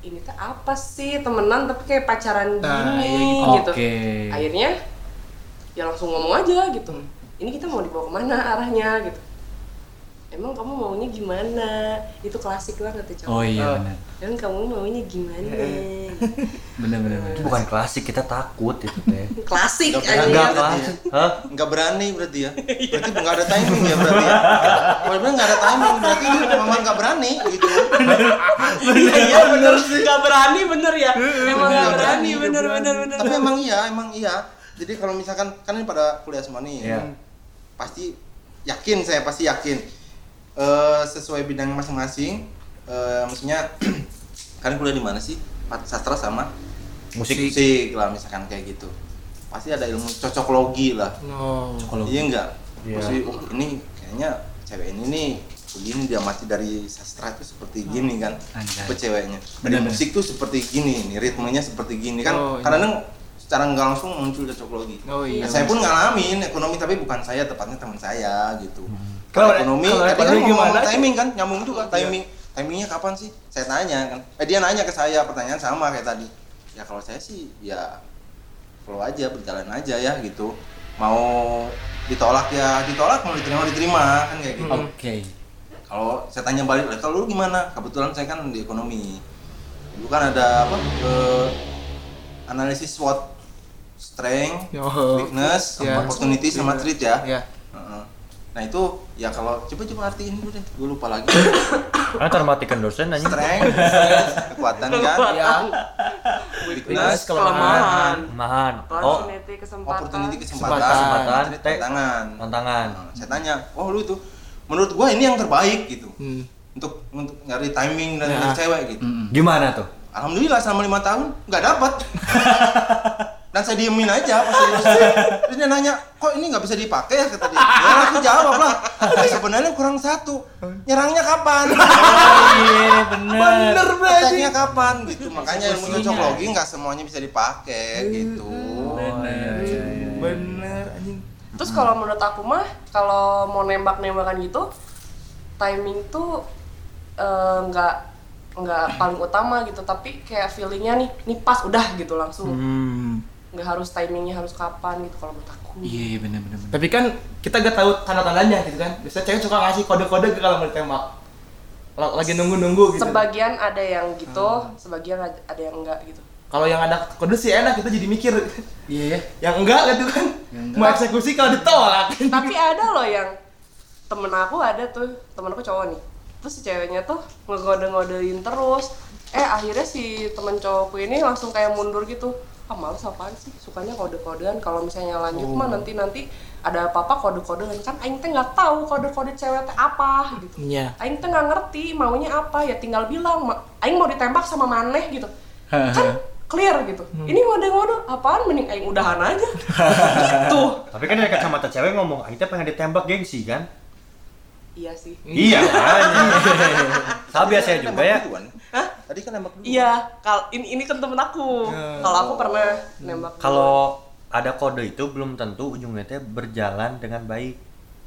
ini tuh apa sih? Temenan tapi kayak pacaran Nah, gini iya gitu. gitu. Oke. akhirnya ya langsung ngomong aja gitu. Ini kita mau dibawa ke mana arahnya gitu. Emang kamu maunya gimana? Itu klasik banget ya cowok oh iya Oh. benar. Dan kamu maunya gimana benar benar itu bukan klasik kita takut itu teh. Klasik Nggak aja enggak berarti klasik. Hah? nggak berani berarti ya. Berarti nggak ada timing ya berarti ya. Kalau bilang nggak ada timing berarti memang nggak berani gitu. Iya bener. sih. Nggak berani bener ya. Emang nggak Nggak berani bener bener bener. Tapi emang iya emang iya. Jadi kalau misalkan kan ini pada kuliah semua nih. Iya. pasti yakin saya pasti yakin. Eh, sesuai bidang masing-masing Eh, maksudnya kalian kuliah di mana sih sastra sama musik musik lah misalkan kayak gitu pasti ada ilmu cocoklogi lah No. iya enggak Iya. Pasti, oh, ini kayaknya cewek ini nih begini dia mati dari sastra itu seperti gini kan Anjay. tipe ceweknya dari Bener-bener. musik tuh seperti gini nih ritmenya seperti gini kan Oh, iya. kadang secara nggak langsung muncul cocoklogi Oh, iya. Nah, saya pun ngalamin ekonomi tapi bukan saya tepatnya teman saya gitu Kalau- kalau ekonomi kalau kan gimana? timing kan nyambung juga Iya. timing timingnya kapan sih? Saya tanya kan. Eh dia nanya ke saya pertanyaan sama kayak tadi. Ya kalau saya sih ya flow aja berjalan aja ya gitu. Mau ditolak ya ditolak mau diterima diterima kan kayak gitu. Oke. Kalau saya tanya balik "Lah, kalau lu gimana? Kebetulan saya kan di ekonomi. Dulu kan ada apa eh, analisis SWOT strength weakness Ya. opportunity sama Iya. threat ya. Ya. Nah itu ya kalau coba coba artiin dulu deh gue lupa lagi karena termatikan dosen anjing strength kekuatan kan Ya. weakness kelemahan. Mahan. oh opportunity kesempatan opportunity kesempatan Kesempatan. threat, tantangan tantangan Nah, saya tanya oh lu itu menurut gua ini yang terbaik gitu Hmm. untuk untuk nyari timing dan Ya. nyari cewek gitu Mm-mm. gimana tuh alhamdulillah selama lima tahun nggak dapat dan saya diemin aja pas dia terus dia nanya kok ini nggak bisa dipakai? ya kata dia. Ya aku jawab lah. "Eh, sebenarnya kurang satu. Nyerangnya kapan? Iya benar. Attacknya kapan? Gitu makanya ilmu cocoklogi nggak semuanya bisa dipakai gitu. Benar. Iya, iya. Bener anjing. Terus kalau menurut aku mah kalau mau nembak-nembakan gitu timing tuh eh, nggak nggak paling utama gitu. Tapi kayak feelingnya nih nih pas udah gitu langsung. Hmm. Nggak harus timingnya harus kapan gitu kalau menurut aku iya benar benar benar Tapi kan kita gak tahu tanda-tandanya gitu kan. Biasanya cewek suka ngasih kode-kode ke kalau mau ditembak. Lagi nunggu-nunggu gitu. sebagian ada yang gitu sebagian ad- ada yang enggak gitu Kalau yang ada kode sih enak kita jadi mikir. iya ya yang enggak gitu kan. Yang enggak. Mau eksekusi kalau ditolak. tapi ada loh yang temen aku ada tuh temen aku cowok nih terus si ceweknya tuh ngegode-ngodein terus eh akhirnya si temen cowokku ini langsung kayak mundur gitu ah males apaan sih? Sukanya kode-kodean. Kalau misalnya lanjut mah nanti nanti ada apa-apa kode-kodean kan aing teh nggak tahu kode-kode cewek teh apa gitu. Iya. aing teh nggak ngerti maunya apa. Ya tinggal bilang "Ma- aing mau ditembak sama maneh gitu. Kan clear gitu. Ini ngode-ngode apaan? Mending aing udahan aja. Gitu. Tapi kan dari kacamata cewek ngomong kita pengen ditembak gengsi kan? Iya sih. Iya makanya. Sama biasanya juga ya. Duluan. Tadi kan nembak dulu Iya, kal ini ini kan temen aku. Kalau aku pernah nembak. kalau ada kode itu belum tentu ujungnya teh berjalan dengan baik.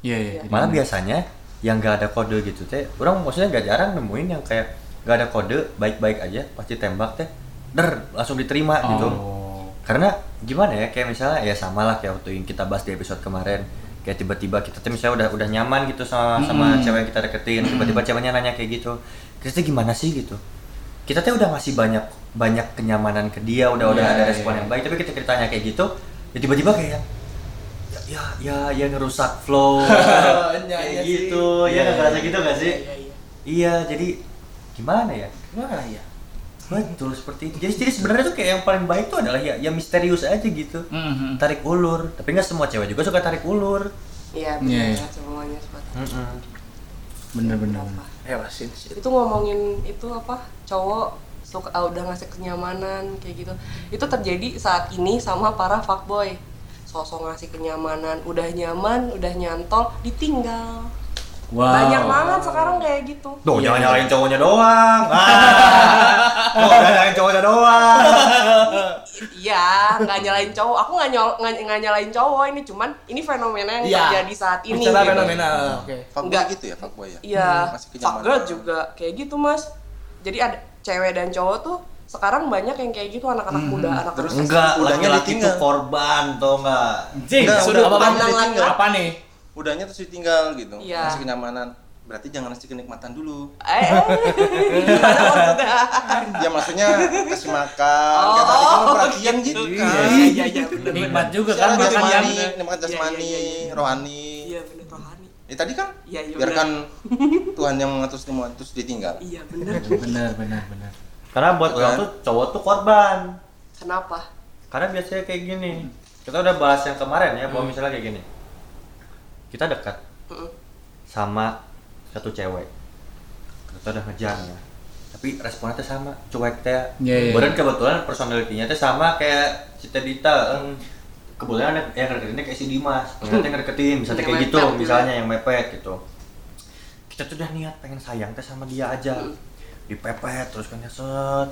Iya iya jadi malah biasanya yang nggak ada kode gitu teh orang maksudnya nggak jarang nemuin yang kayak nggak ada kode baik-baik aja pasti tembak teh der langsung diterima gitu. Oh. Karena gimana ya kayak misalnya ya sama lah kayak waktu yang kita bahas di episode kemarin. Kayak tiba-tiba kita tuh misalnya udah udah nyaman gitu sama sama cewek yang kita deketin tiba-tiba ceweknya nanya kayak gitu. Kita gimana sih gitu kita tuh udah ngasih banyak banyak kenyamanan ke dia udah udah Iya, ada iya, respon iya. yang baik tapi kita ceritanya kayak gitu ya tiba-tiba kayak ya ya ya ngerusak flow Iya, kayak iya sih. gitu ya nggak ngerasa gitu nggak sih Iya, iya. iya jadi gimana ya Gimana ya? betul seperti itu jadi, jadi sebenarnya tuh kayak yang paling baik tuh adalah ya ya misterius aja gitu Mhm. tarik ulur tapi nggak semua cewek juga suka tarik ulur Iya, Iya, benar iya. semuanya seperti Mm-mm. bener-bener Eh, wasin sih. itu ngomongin itu apa cowok suka ah, udah ngasih kenyamanan kayak gitu. Itu terjadi saat ini sama para fuckboy. Sosok ngasih kenyamanan udah nyaman udah nyantol ditinggal wow banyak banget sekarang kayak gitu Tuh, Iya, jangan iya. nyalain cowoknya doang. Ah. Tuh, jangan nyalain cowoknya doang. iya nggak nyalain cowok aku nggak nyol nggak nggak nyalain cowok ini cuman ini fenomena yang Iya. terjadi saat ini Bicara gitu. fenomenal. Oke. Fuckboy Enggak. gitu ya, fuckboy ya. Iya, Masih fuck kenyamanan. girl juga kayak gitu mas. Jadi ada cewek dan cowok tuh sekarang banyak yang kayak gitu anak-anak muda, anak-anak Terus Enggak, laki-laki itu korban, tau enggak? Jing, Enggak, sudah udah apa lagi. apa nih Udahnya terus ditinggal gitu. Iya. Masih kenyamanan. Berarti jangan ngasih kenikmatan dulu. Eh, gimana maksudnya? Ya maksudnya kasih makan, Oh, kayak tadi kamu oh, perhatian gitu. gitu Iya, kan. iya, iya, bener, nikmat bener. juga kan jasmani, yang nikmat Iya, jasmani, iya, iya, iya. rohani. Iya bener rohani. Ya tadi kan Iya, iya, biarkan Tuhan yang mengatur semua terus ditinggal. Iya bener. bener bener bener Karena buat Kan? orang tuh cowok tuh korban. Kenapa? Karena biasanya kayak gini. Kita udah bahas yang kemarin ya, bahwa misalnya kayak gini. Kita dekat sama satu cewek. Kita udah ngejarnya. Tapi responnya tuh sama, cuek teh. Iya, iya. Beren kebetulan personalitinya tuh sama kayak Cita Dita. Eh, Kebetulan ada yang ngedeketinnya kayak si Dimas. Ternyata yang ngedeketin, misalnya kayak gitu, misalnya yang mepet gitu. Kita tuh udah niat pengen sayang teh sama dia aja. Hmm. Dipepet terus kan ya, set.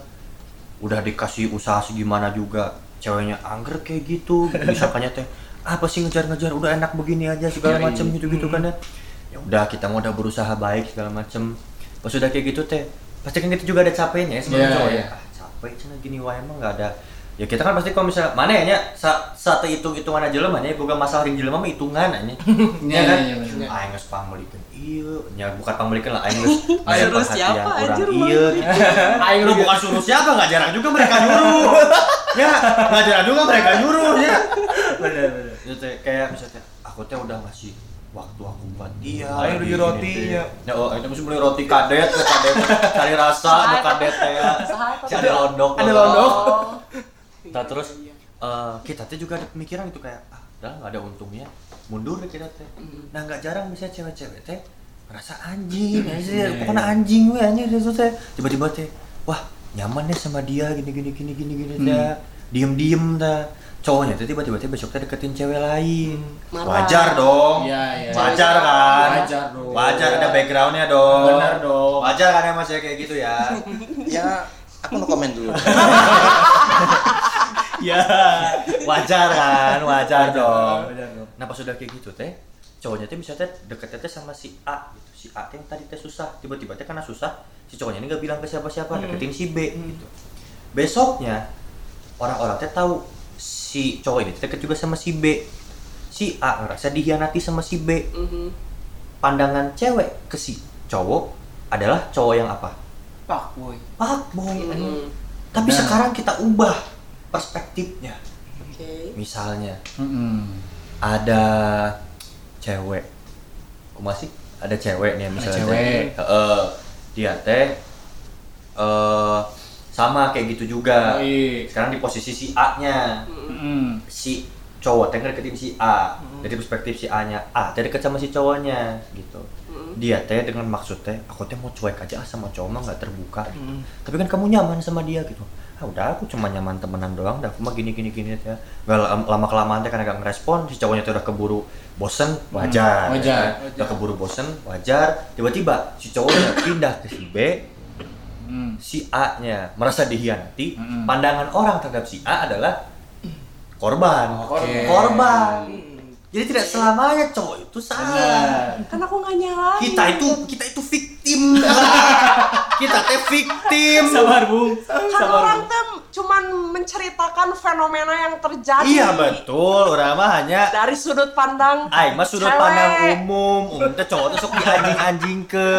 Udah dikasih usaha segimana juga. Ceweknya angger kayak gitu. Misalkannya teh apa sih ngejar-ngejar udah enak begini aja segala Iya, macem iya. gitu-gitu kan ya. Ya udah kita mau udah berusaha baik segala macem. Pas udah kayak gitu teh, pasti kan kita juga ada capeknya ya sebagai Iya, cowok iya. ya. Ah, capek cina gini wae emang nggak ada. Ya kita kan pasti kalau misalnya mana ya nya sa, satu hitung hitungan aja jelema nya bukan masalah ring jelema mah hitungan aja. Iya, Ya kan? iya. Aing geus pamulikeun ieu, nya bukan pamulikeun lah Aing ngasih suruh siapa, ieu. gitu. Aing lu bukan suruh siapa nggak jarang juga mereka nyuruh. ya, nggak jarang juga mereka nyuruh ya. Bener bener. Itu teh kayak misalnya aku teh udah ngasih waktu aku buat dia. Aing beli roti, ya. Ya, oh, itu mesti beli roti kadet, kadet cari rasa, kadet teh ya. Ada londok. Ada londok. Oh. Nah terus Iya. eh, kita tuh juga ada pemikiran gitu kayak ah udah nggak ada untungnya mundur deh kita teh. Nah nggak jarang misalnya cewek-cewek teh ngerasa anjing aja Iya, pokoknya iya. anjing we anjing itu teh tiba-tiba teh wah nyaman deh sama dia gini gini gini gini gini Hmm. teh diem diem dah cowoknya teh tiba-tiba teh besok teh deketin cewek lain Marah. wajar dong Iya, iya. wajar kan Wajar dong. wajar ada backgroundnya dong Bener dong. wajar kan emang saya kayak gitu ya Ya, aku no komen dulu. ya wajar kan wajar dong Wajar dong. nah pas udah kayak gitu teh cowoknya teh bisa teh deketnya teh sama si A gitu si A teh yang tadi teh susah tiba-tiba teh karena susah si cowoknya ini nggak bilang ke siapa-siapa deketin si B gitu besoknya orang-orang teh tahu si cowok ini teh deket juga sama si B si A ngerasa dihianati sama si B Mhm. pandangan cewek ke si cowok adalah cowok yang apa Pak boy. fuckboy Mhm. tapi Nah. sekarang kita ubah perspektifnya Oke. misalnya Mm-mm. ada cewek aku masih ada cewek nih misalnya cewek. teh. Heeh. dia teh eh sama kayak gitu juga Baik. sekarang di posisi si A nya Mm-mm. si cowok teh deketin si A dari perspektif si A nya A teh deket sama si cowoknya gitu dia teh dengan maksud teh aku teh mau cuek aja ah sama cowok mah nggak terbuka gitu. tapi kan kamu nyaman sama dia gitu ah udah aku cuma nyaman temenan doang dah aku mah gini gini gini teh nggak lama kelamaan teh karena gak ngerespon si cowoknya teh udah keburu bosen wajar Hmm, wajar, ya. udah keburu bosen wajar tiba-tiba si cowoknya pindah ke si B Mm. si A nya merasa dihianati Mm-mm. pandangan orang terhadap si A adalah korban Oke. korban jadi tidak selamanya cowok itu salah Benar. Kan aku nggak nyalain. kita itu kita itu victim kita teh victim Sabar bung. kan orang tem cuman menceritakan fenomena yang terjadi Iya betul, orang mah hanya dari sudut pandang Aing mah sudut cewek. pandang umum, umum teh cowok teh sok dianjing-anjing ke,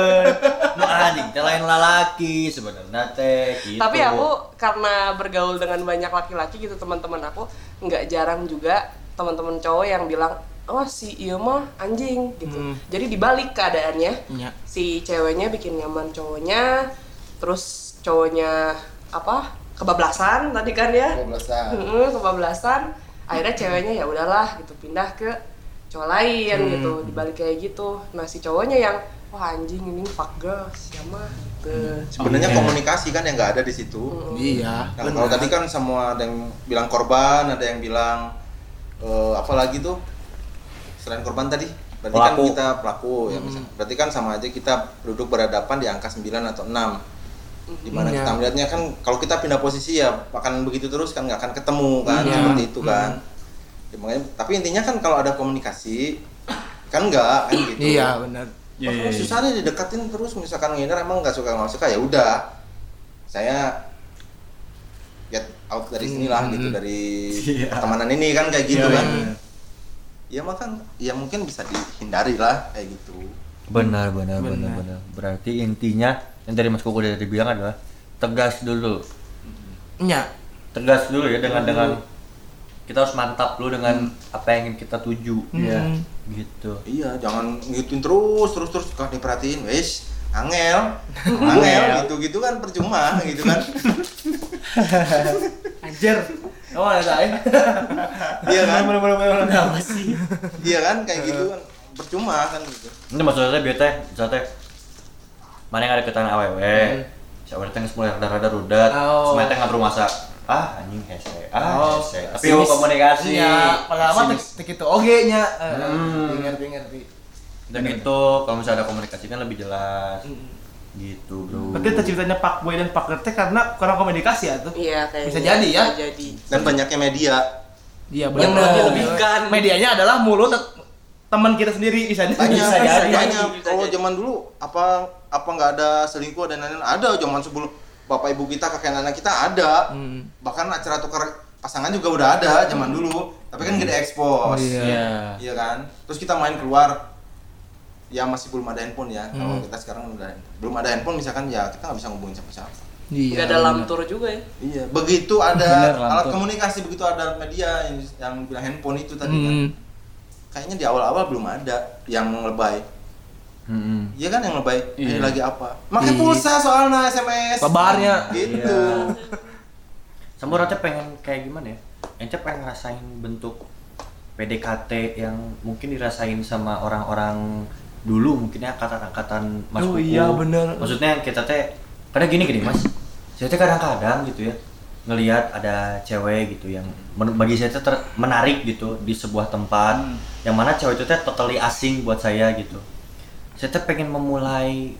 nu anjing teh lain lalaki sebenarnya teh gitu. tapi aku karena bergaul dengan banyak laki-laki gitu teman-teman aku nggak jarang juga teman-teman cowok yang bilang oh si iya mah anjing gitu Hmm. jadi dibalik keadaannya Iya. si ceweknya bikin nyaman cowoknya terus cowoknya apa kebablasan tadi kan ya Kebablasan. Heeh, kebablasan akhirnya ceweknya ya udahlah gitu pindah ke cowok lain Hmm. gitu dibalik kayak gitu nah si cowoknya yang wah anjing ini fuck girl siapa gitu Sebenarnya Oke. komunikasi kan yang nggak ada di situ. Iya. Nah, kalau tadi kan semua ada yang bilang korban, ada yang bilang eh, apa lagi tuh? Selain korban tadi, berarti kan Pelaku. kita pelaku ya misalnya. Berarti kan sama aja kita duduk berhadapan di angka 9 atau 6. Di mana Iya. kita melihatnya kan kalau kita pindah posisi ya akan begitu terus kan nggak akan ketemu kan Iya. seperti itu kan. Ya, makanya, tapi intinya kan kalau ada komunikasi kan enggak kan gitu. Iya, benar. Iya, Oh, iya, iya. susah nih didekatin terus misalkan ngindar emang nggak suka nggak suka ya udah saya out dari sinilah Hmm. gitu dari Iya. pertemanan ini kan kayak gitu Iya, kan iya. ya makan ya mungkin bisa dihindari lah kayak gitu benar benar benar Benar. benar. Berarti intinya yang dari Mas Koko tadi bilang adalah tegas dulu, Iya. tegas dulu ya dengan dengan kita harus mantap dulu dengan apa yang ingin kita tuju, Iya. Hmm. gitu. iya jangan ngikutin terus terus terus kalau diperhatiin wes angel angel gitu gitu kan percuma gitu kan Anjir. Oh, ada tahu. iya kan Kenapa sih? iya kan kayak gitu kan percuma kan gitu Ini maksudnya biar teh, misalnya teh mana yang ada ketan awewe, si awewe teh mulai rada-rada rudat, Oh. semuanya teh nggak perlu masak. Ah anjing hese, ah Oh, hese. Tapi mau komunikasi. Iya, pengalaman Sinis. tek itu oge nya. Hmm. Ngerti ngerti. Dan itu kalau misalnya ada komunikasi kan lebih jelas. Gitu bro. Berarti terciptanya Pak Boy dan Pak Gerte karena kurang komunikasi ya tuh. iya kayaknya Bisa jadi ya? bisa jadi dan banyaknya media Iya Yang melebih-lebihkan. Medianya adalah mulut teman kita sendiri bisa banyak Bisa jadi. banyak kalau zaman dulu apa apa nggak ada selingkuh dan lain-lain ada zaman sebelum bapak ibu kita kakek nenek kita ada Hmm. bahkan acara tukar pasangan juga udah ada zaman dulu tapi kan gak diekspos Iya. Iya. iya kan terus kita main keluar ya masih belum ada handphone ya kalau Hmm. kita sekarang udah belum ada handphone misalkan ya kita nggak bisa ngubungin siapa-siapa Iya. nggak ada lamtur juga ya iya begitu ada Bener, alat komunikasi begitu ada media yang yang bilang handphone itu tadi kan Hmm. kayaknya di awal-awal belum ada yang lebay Mm-mm. Iya kan yang lebay, ini Iya. lagi apa? Makai Iya. pulsa soalnya SMS. Kabarnya. Gitu. Iya. Sama orang pengen kayak gimana ya? Ente pengen ngerasain bentuk PDKT yang mungkin dirasain sama orang-orang dulu mungkinnya angkatan-angkatan Mas Oh Kuku. iya, bener. Maksudnya kita teh kadang gini gini Mas. Saya teh kadang-kadang gitu ya ngelihat ada cewek gitu yang men- bagi saya teh menarik gitu di sebuah tempat Hmm. yang mana cewek itu teh totally asing buat saya gitu. Saya teh pengen memulai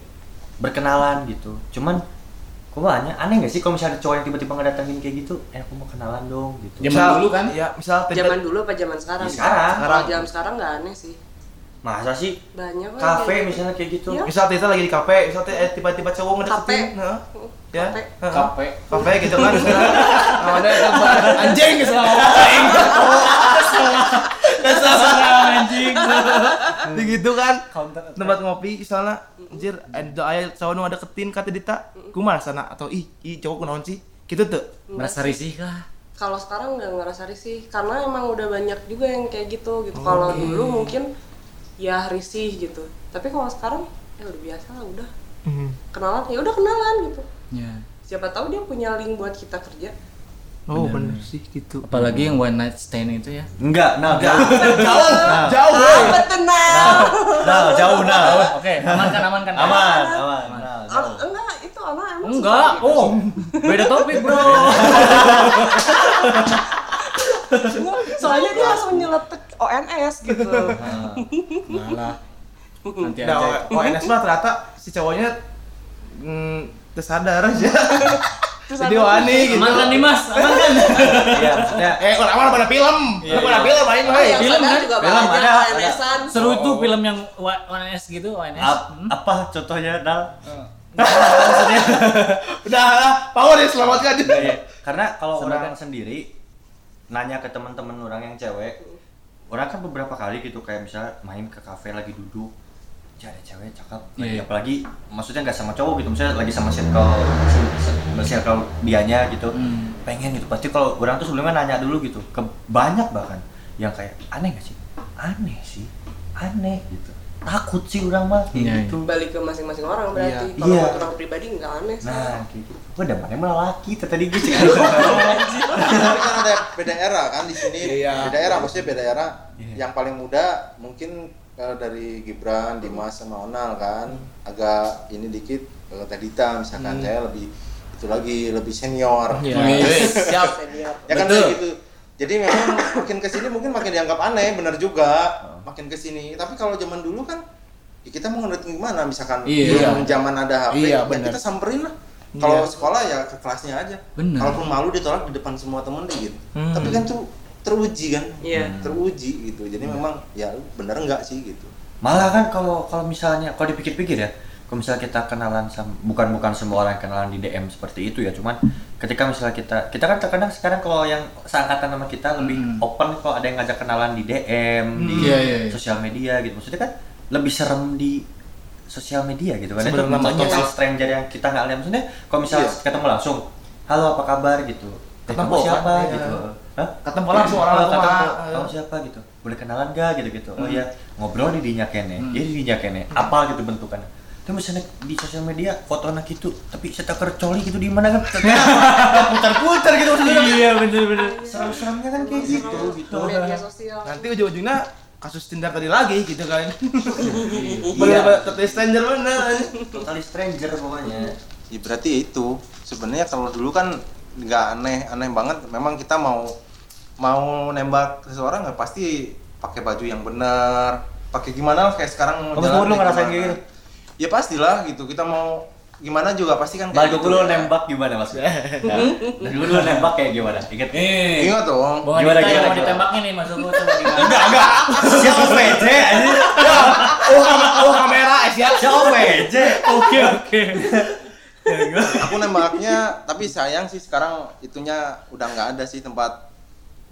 berkenalan gitu. Cuman kok banyak aneh gak sih kalau misalnya ada cowok yang tiba-tiba ngedatengin kayak gitu, eh aku mau kenalan dong gitu. Zaman dulu kan? Ya, misal zaman dulu apa zaman sekarang Ya, sekarang. kalau zaman sekarang nggak aneh sih Masa sih banyak kafe kayak gitu. misalnya kayak gitu? Iya. misal kita lagi di kafe, misal teh, eh, tiba-tiba cowok ngedeketin, Kafe. heeh. ya, Kafe. Kafe. kafe gitu kan, misalnya, namanya tempat anjing gitu anjing, anjing. begitu kan, tempat ngopi, misalnya, anjir, ada ayah cowok nu deketin kata Dita, kumaha sana atau ih, ih cowok kunaon sih, gitu tuh. Merasa risih kah? kalau sekarang nggak ngerasa risih karena emang udah banyak juga yang kayak gitu gitu kalau dulu mungkin ya risih gitu tapi kalau sekarang ya udah biasa lah udah Hmm. kenalan ya udah kenalan gitu Ya. siapa tahu dia punya link buat kita kerja Oh Bener. bener sih gitu. Apalagi yang one night stand itu ya. Enggak, nah, jauh. Jauh, jauh. apa tenang Nah, jauh nah. Oke, amankan amankan. Aman, aman. Nah, Ah, jauh. enggak itu anak emang Enggak. gitu. Oh, beda topik, Bro. soalnya dia langsung nyeletuk ONS gitu Malah. Nanti Nah, aja. ONS mah ternyata si cowoknya mm, tersadar aja. Terus Jadi wani gitu. Amankan nih, Mas. Amankan. Iya, maksudnya Eh, kalau awal pada film. Iya, Lu pada iya. film main Oh, main. yang film kan? juga Film ada, Seru Oh. itu film yang ONS gitu, ONS. ap- Hmm. apa contohnya Dal? Udah lah, power ya selamatkan. Iya, iya. Karena kalau Sebenarnya- orang sendiri nanya ke teman-teman orang yang cewek, orang kan beberapa kali gitu kayak misalnya main ke kafe lagi duduk, ada cewek cakep, lagi, Iya. apalagi maksudnya nggak sama cowok gitu, misalnya lagi sama circle, circle dianya gitu, Hmm. pengen gitu. Pasti kalau orang tuh sebelumnya nanya dulu gitu, ke banyak bahkan yang kayak aneh gak sih? Aneh sih, aneh gitu. Takut sih orang mah kayak Iya, iya. gitu. balik ke masing-masing orang berarti Iya. kalau Iya. buat orang pribadi nggak aneh sih Nah, kayak gitu. Gue udah mana malah laki, tadi gue sih. tapi kan ada beda era kan di sini Iya. beda era maksudnya beda era Iya. yang paling muda mungkin eh, dari Gibran Dimas sama Onal kan agak ini dikit eh, Teh Dita misalkan saya lebih itu lagi lebih senior Iya. Wis, siap. senior ya kan Betul. kayak gitu jadi memang makin ke sini mungkin makin dianggap aneh bener juga makin ke sini tapi kalau zaman dulu kan ya kita mau ngeliat gimana misalkan Iya. belum zaman ada HP Iya, ya kita samperin lah kalau Iya. sekolah ya ke kelasnya aja Bener. kalaupun malu ditolak di depan semua temen deh gitu Hmm. tapi kan tuh teruji kan Iya. teruji gitu jadi memang ya bener enggak sih gitu Malah kan kalau kalau misalnya kalau dipikir-pikir ya, kalau misalnya kita kenalan sama bukan bukan semua orang kenalan di DM seperti itu ya, cuman ketika misalnya kita kita kan terkadang sekarang kalau yang seangkatan sama kita lebih Hmm. open kalau ada yang ngajak kenalan di DM di Iya, iya, iya. sosial media gitu. Maksudnya kan lebih serem di sosial media gitu kan. Itu Sebenarnya namanya total stranger yang kita nggak lihat. Maksudnya kalau misalnya Iya. ketemu langsung, halo apa kabar gitu. Eh, Ketemu, kamu siapa kan? gitu. Iya. Hah? Ketemu langsung orang Oh, ketemu, kamu siapa gitu boleh kenalan gak gitu gitu oh Hmm. ya ngobrol di dinya kene Hmm. jadi di dinya kene apa gitu bentukannya tapi misalnya di sosial media foto anak itu tapi seteker coli gitu di mana kan? Putar-putar gitu maksudnya. Iya bener-bener. serem-seremnya kan kayak gitu gitu. media sosial. Nanti ujung-ujungnya kasus Tinder tadi lagi gitu kan. Iya. Bener-bener totally stranger bener. totally stranger pokoknya. Ya berarti itu. Sebenarnya kalau dulu kan nggak aneh aneh banget. Memang kita mau mau nembak seseorang nggak pasti pakai baju yang benar. Pakai gimana lah, kayak sekarang Kamu jalan semua lu kayak ngerasain kayak ya pastilah gitu kita mau gimana juga pasti kan Balik gitu dulu ya. nembak gimana mas? Nah, dulu lu nembak kayak gimana? Ingat? Nih. ingat dong Bang Gimana, gimana, mau gimana? ditembaknya nih masuk gua coba gimana? Enggak, enggak. Siapa PJ? Oh, oh kamera eh siap. Siapa PJ? Oke oke. aku nembaknya tapi sayang sih sekarang itunya udah nggak ada sih tempat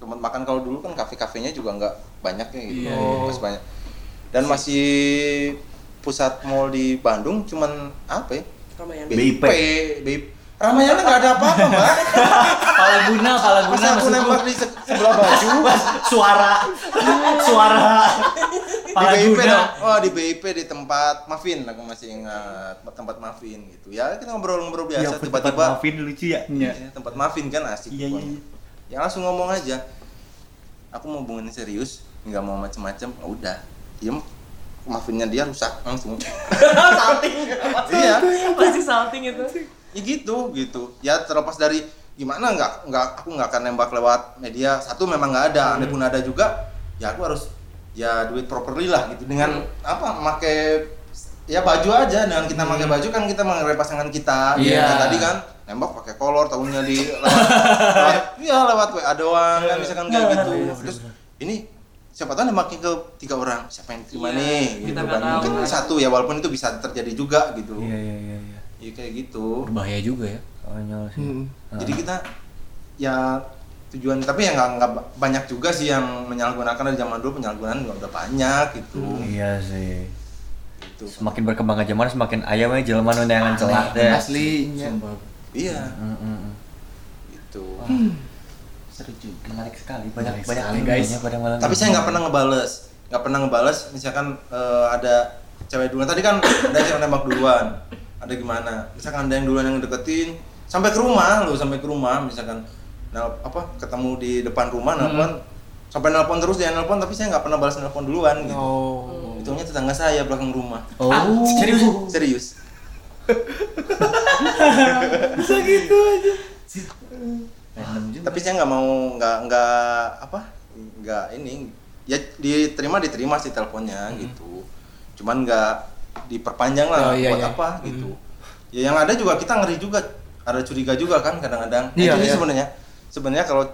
tempat makan kalau dulu kan kafe-kafenya juga nggak banyak ya gitu Iya, iya. Masih banyak dan masih pusat mall di Bandung cuman apa ya? Ramayana. BIP. BIP Ramayana nggak ada apa-apa mbak. Pala guna, pala guna masa aku masuk nembak di se- sebelah baju? Suara, suara. di BIP oh di BIP di tempat Muffin aku masih ingat tempat Muffin gitu. Ya kita ngobrol-ngobrol Ya, biasa tempat tiba-tiba Muffin lucu ya. Iya. Ya, tempat Muffin kan asik Iya, iya, iya. ya langsung ngomong aja. Aku mau hubungin serius nggak mau macem-macem. Ya udah diem muffinnya dia rusak langsung. Salting. Iya. Pasti salting itu. Ya gitu gitu. Ya terlepas dari gimana nggak nggak aku nggak akan nembak lewat media. Satu memang nggak ada andai pun ada juga ya aku harus ya duit properly lah gitu. Dengan apa make ya baju aja. Dengan kita pakai baju kan kita mengenai pasangan kita. Iya. Yang tadi kan nembak pakai kolor tahunya di lewat, lewat iya lewat WA doang kan misalkan kayak gitu. terus ini siapa tahu nembaknya ke tiga orang siapa yang terima Iya, nih kita gitu nggak kan mungkin tahu. satu ya walaupun itu bisa terjadi juga gitu Iya, iya, iya, iya. ya kayak gitu Berbahaya juga ya. Konyol sih. Hmm. jadi kita ya tujuan tapi ya nggak nggak banyak juga sih yang menyalahgunakan dari zaman dulu penyalahgunaan juga udah banyak gitu Iya sih. gitu Semakin berkembangnya zaman semakin ayamnya jelema nu neangan celak teh. Aslinya. Sumpah. iya Mm, mm, gitu Seru juga, menarik sekali. Banyak Menarik banyak sekali, guys. pada malam. tapi ini. saya nggak pernah ngebales nggak pernah ngebales misalkan eh, ada cewek duluan tadi kan ada cewek nembak duluan ada gimana misalkan ada yang duluan yang deketin sampai ke rumah lo sampai ke rumah misalkan nah apa ketemu di depan rumah nelpon sampai nelpon terus dia nelpon tapi saya nggak pernah balas nelpon duluan gitu Oh. Itunya tetangga saya belakang rumah. Oh. serius? Serius. Random juga. Tapi saya nggak mau nggak nggak apa nggak ini ya diterima diterima sih teleponnya gitu. Cuman nggak diperpanjang lah Oh, iya, buat iya. apa gitu. Ya yang ada juga kita ngeri juga ada curiga juga kan kadang-kadang. Nah, Iya, iya. sebenarnya sebenarnya kalau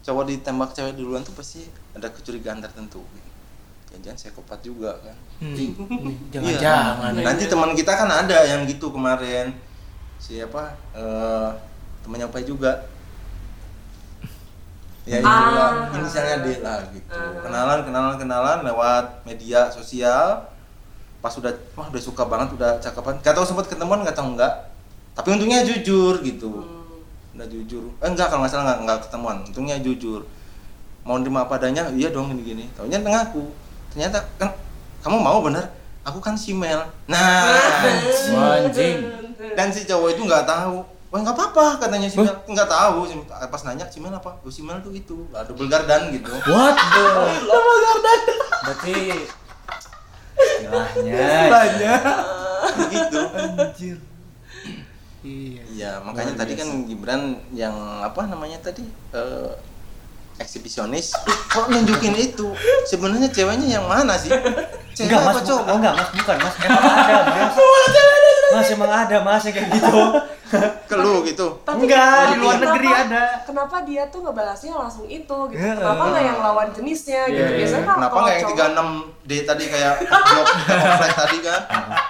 cowok ditembak cewek duluan tuh pasti ada kecurigaan tertentu. gitu. jangan psikopat juga kan Hmm. Iya. Jangan-jangan. Nanti teman kita kan ada yang gitu kemarin. Siapa? Eh temannya Upai juga. Ya Ah. Inisialnya D lah gitu. Kenalan, kenalan, kenalan lewat media sosial. Pas udah wah udah suka banget, udah cakapan. Gak tahu sempat ketemuan, gak tahu enggak. Tapi untungnya jujur gitu. Udah jujur. Eh enggak kalau nggak salah enggak, enggak ketemuan. Untungnya jujur. Mau nerima apa adanya, iya dong gini-gini. Taunya ngaku. Ternyata kan kamu mau bener? Aku kan si Mel. Nah, Anjing. dan si cowok itu nggak tahu. Wah nggak apa-apa katanya si Mel. Nggak tahu. Pas nanya si Mel apa? Oh, si Mel tuh itu. Lah, double gardan gitu. What the? Berarti istilahnya Banyak. gitu. Anjir. Iya. Iya, makanya tadi kan Gibran yang apa namanya tadi eh, eksibisionis kok nunjukin itu sebenarnya ceweknya yang mana sih cewek enggak mas apa cowok oh enggak mas bukan mas emang ada mas mas emang ada mas yang kayak gitu ke lu gitu enggak di luar kenapa- negeri ada Kenapa dia tuh ngebalasnya langsung itu gitu? Iya. Kenapa nggak yang lawan jenisnya gitu? Iya, iya. Biasanya kan kenapa nggak yang cowok- 36 D tadi kayak blok komplek tadi kan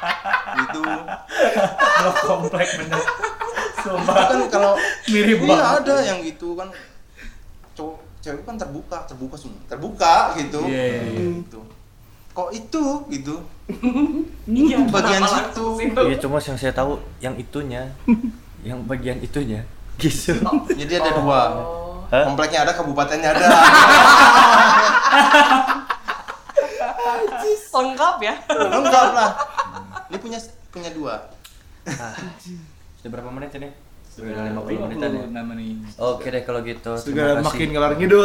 itu lo komplek bener Tapi kan kalau Mirip iya banget. ada yang gitu kan cowok cewek kan terbuka terbuka semua terbuka gitu Iya, iya, iya. gitu kok itu? Gitu. Iya, bagian situ. iya cuma yang saya tahu yang itunya. Yang bagian itunya. Gitu. Jadi ada dua. Oh. Hah? kompleknya ada kabupatennya ada. Lengkap ya? lengkap lah. Ini punya punya dua. Sudah berapa menit ini? Sudah 50 menitan ya? 56 menit. oke deh kalau gitu. Sudah terima kasih. makin ngalor ngidul.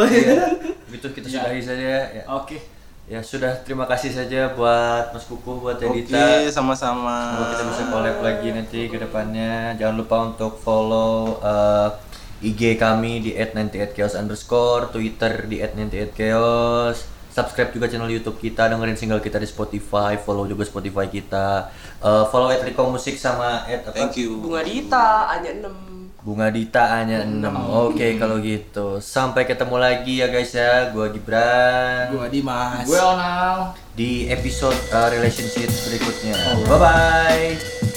gitu kita Ya. sudahi saja ya. Oke. Ya sudah terima kasih saja buat Mas Kuku buat oke Edita sama-sama Semoga kita bisa collab lagi nanti ke depannya. Jangan lupa untuk follow uh, IG kami di @98chaos underscore, Twitter di @98chaos. Subscribe juga channel YouTube kita, dengerin single kita di Spotify, follow juga Spotify kita. Uh, follow @riko musik sama at apa? thank you Bunga Dita, hanya 6 Bunga Dita hanya 6. Oke, kalau gitu. Sampai ketemu lagi ya guys ya. Gua Gibran Gua Dimas. Gue Onal. di episode uh, relationship berikutnya. Bye bye.